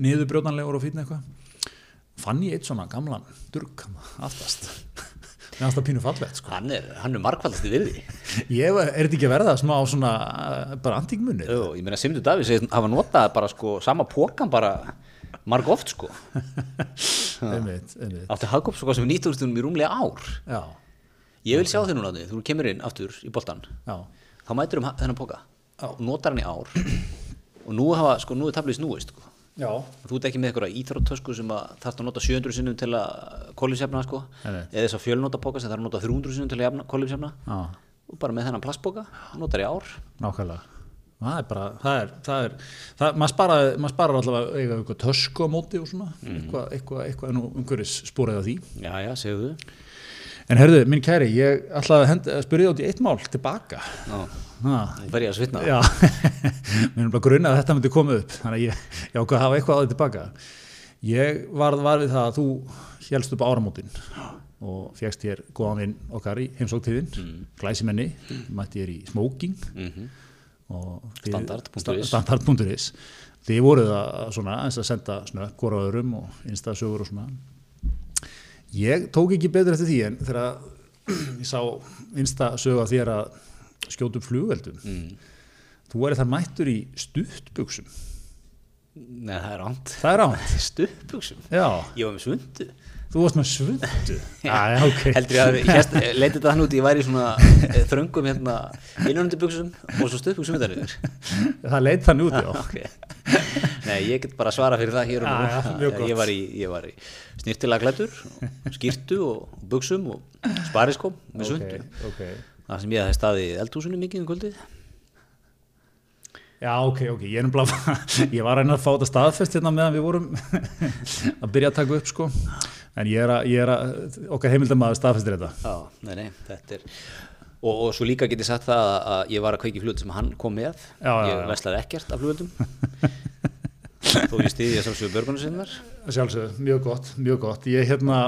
Niður brjótanlegur og fýtna eitthvað. Fann ég eitt svona gamlan hann aftast. Með það pínu fallegt sko. Hann er, hann er markvaldast í virði. Ég var, er þetta ekki að verða smá svona uh, bara antíkmunni Ég meina Simdur Davíð segir hafa notað bara sko sama pókan bara marg oft sko. [LAUGHS] Einmitt, einmitt, átti hagkópsboka sem nýttur í rúmlega ár. Já, Ég vil sjá þig núna þú kemur inn aftur í boltan já, þá mætur um þennan Já. og notar hann í ár. Og nú, hafa, sko, nú er tablið snúist sko. þú ert ekki með eitthvað íþróttösku sem að þarf að nota 700 sinnum til að kólifsjafna sko. Eða þess að fjölnota póka sem þarf að nota 300 sinnum til að Já, og bara með þennan plastbóka, notar í ár. Nákvæmlega það er bara, það er, það er það, maður sparaði, maður sparaði allavega eiga eitthvað tösku á móti og svona. Eitthvað, eitthvað, eitthvað nú umhverfis spóraði á því. Já, já, segðu. En herðu, minn kæri, ég ætlaði að spyrja út í eitt mál tilbaka. Já, fer ég að svitna. Já. [LAUGHS] Mér er bara grunna að þetta myndi koma upp þannig að ég, ég ákvað að hafa eitthvað á því tilbaka. Ég varð var við það að þú helst upp á áramótin og fegst hér góðan vinn okkar í heimsóktíðin mm. glæsimenni, mætti ég í smoking. Mhm. Standard.is. sta- Standard.is þið voruð að svona eins að senda snökk hvora öðrum og instasögur og svona Ég tók ekki betur eftir því en þegar ég sá einsta sögu af þér að skjóta upp flugveldum. mm. Þú er þar mættur í stuttbuxum. Nei, það er er ánt. [LAUGHS] Stuppuksum Já, Ég var með svundu þú varst með svundu. [LAUGHS] Já, já, ok. Heldur ég að [LAUGHS] leitið þetta hann út Ég væri í svona eh, þröngum hérna Innunundubuxum og svo er Það leit þannig út, já. [LAUGHS] Ok Nei, ég get bara svara fyrir það og Já. Ég var í, ég var í snirtilega klættur Skýrtu og buxum og spariskóm með svundu Ok, ok. Það sem ég hafði staðið í eldhúsinu mikið um kvöldið Já, ok, ok, ég nefnilega, ég var að reyna að fá þetta staðfest hérna meðan við vorum að byrja að taka upp, sko. En ég er að, ég er að, okkar heimildamaður staðfestir þetta. Já, nei, nei, þetta er og, og svo líka get ég sagt það að, ég var að kveiki flugöld sem hann kom með Já, já, ég veslaði ekkert af flugöldum þó ég stiði að sjálfsögðu börgunum sinnar Sjálfsögðu, mjög gott, mjög gott. Ég hérna,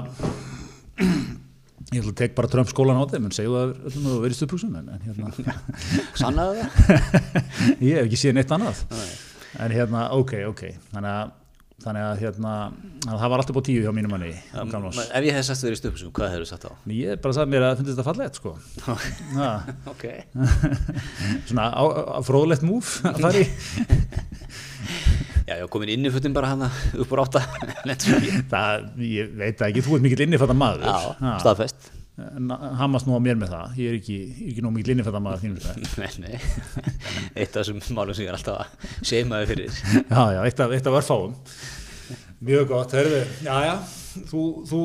ég tek bara Trump skólan á þeim, en segju það öllum að stöðbúksum, en, en hérna, [LAUGHS] sannaði það [LAUGHS] ég hef ekki séð neitt annað. Nei. En hérna, ok, ok, þannig að, þannig að hérna, að það var alltaf búið tíu hjá mínum manni, um ef ég hef sagt þér í stöpusum, hvað hefur sagt á? Ég bara sagði mér að finnst þetta fallegt, sko. [LAUGHS] [LAUGHS] Svona á, á, fróðlegt múf að fara í. [LAUGHS] já, já, komin inn í futtin bara hana upp úr átta. Það, ég veit það ekki, þú ert mikill innifætta maður. já, staðfest Hamast nú á mér með það, ég er ekki, ekki nóg mikill innifætta maður þínum [LAUGHS] nei [LAUGHS] eitt af þessum málum sem ég er alltaf að seimaði fyrir. Já, já, eitt af, eitt af örfáum. Mjög gott, hörðu, já, já, þú, þú,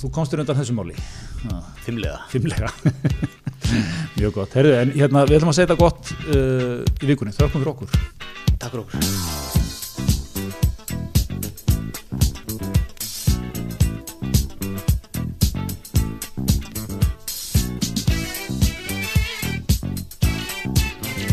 þú komstur undan þessu máli. Fimmlega fimmlega. [LAUGHS] Mjög gott, hörðu, en hérna, við ætlum að segja þetta gott uh, í vikunni, þökkum fyrir okkur. takk fyrir okkur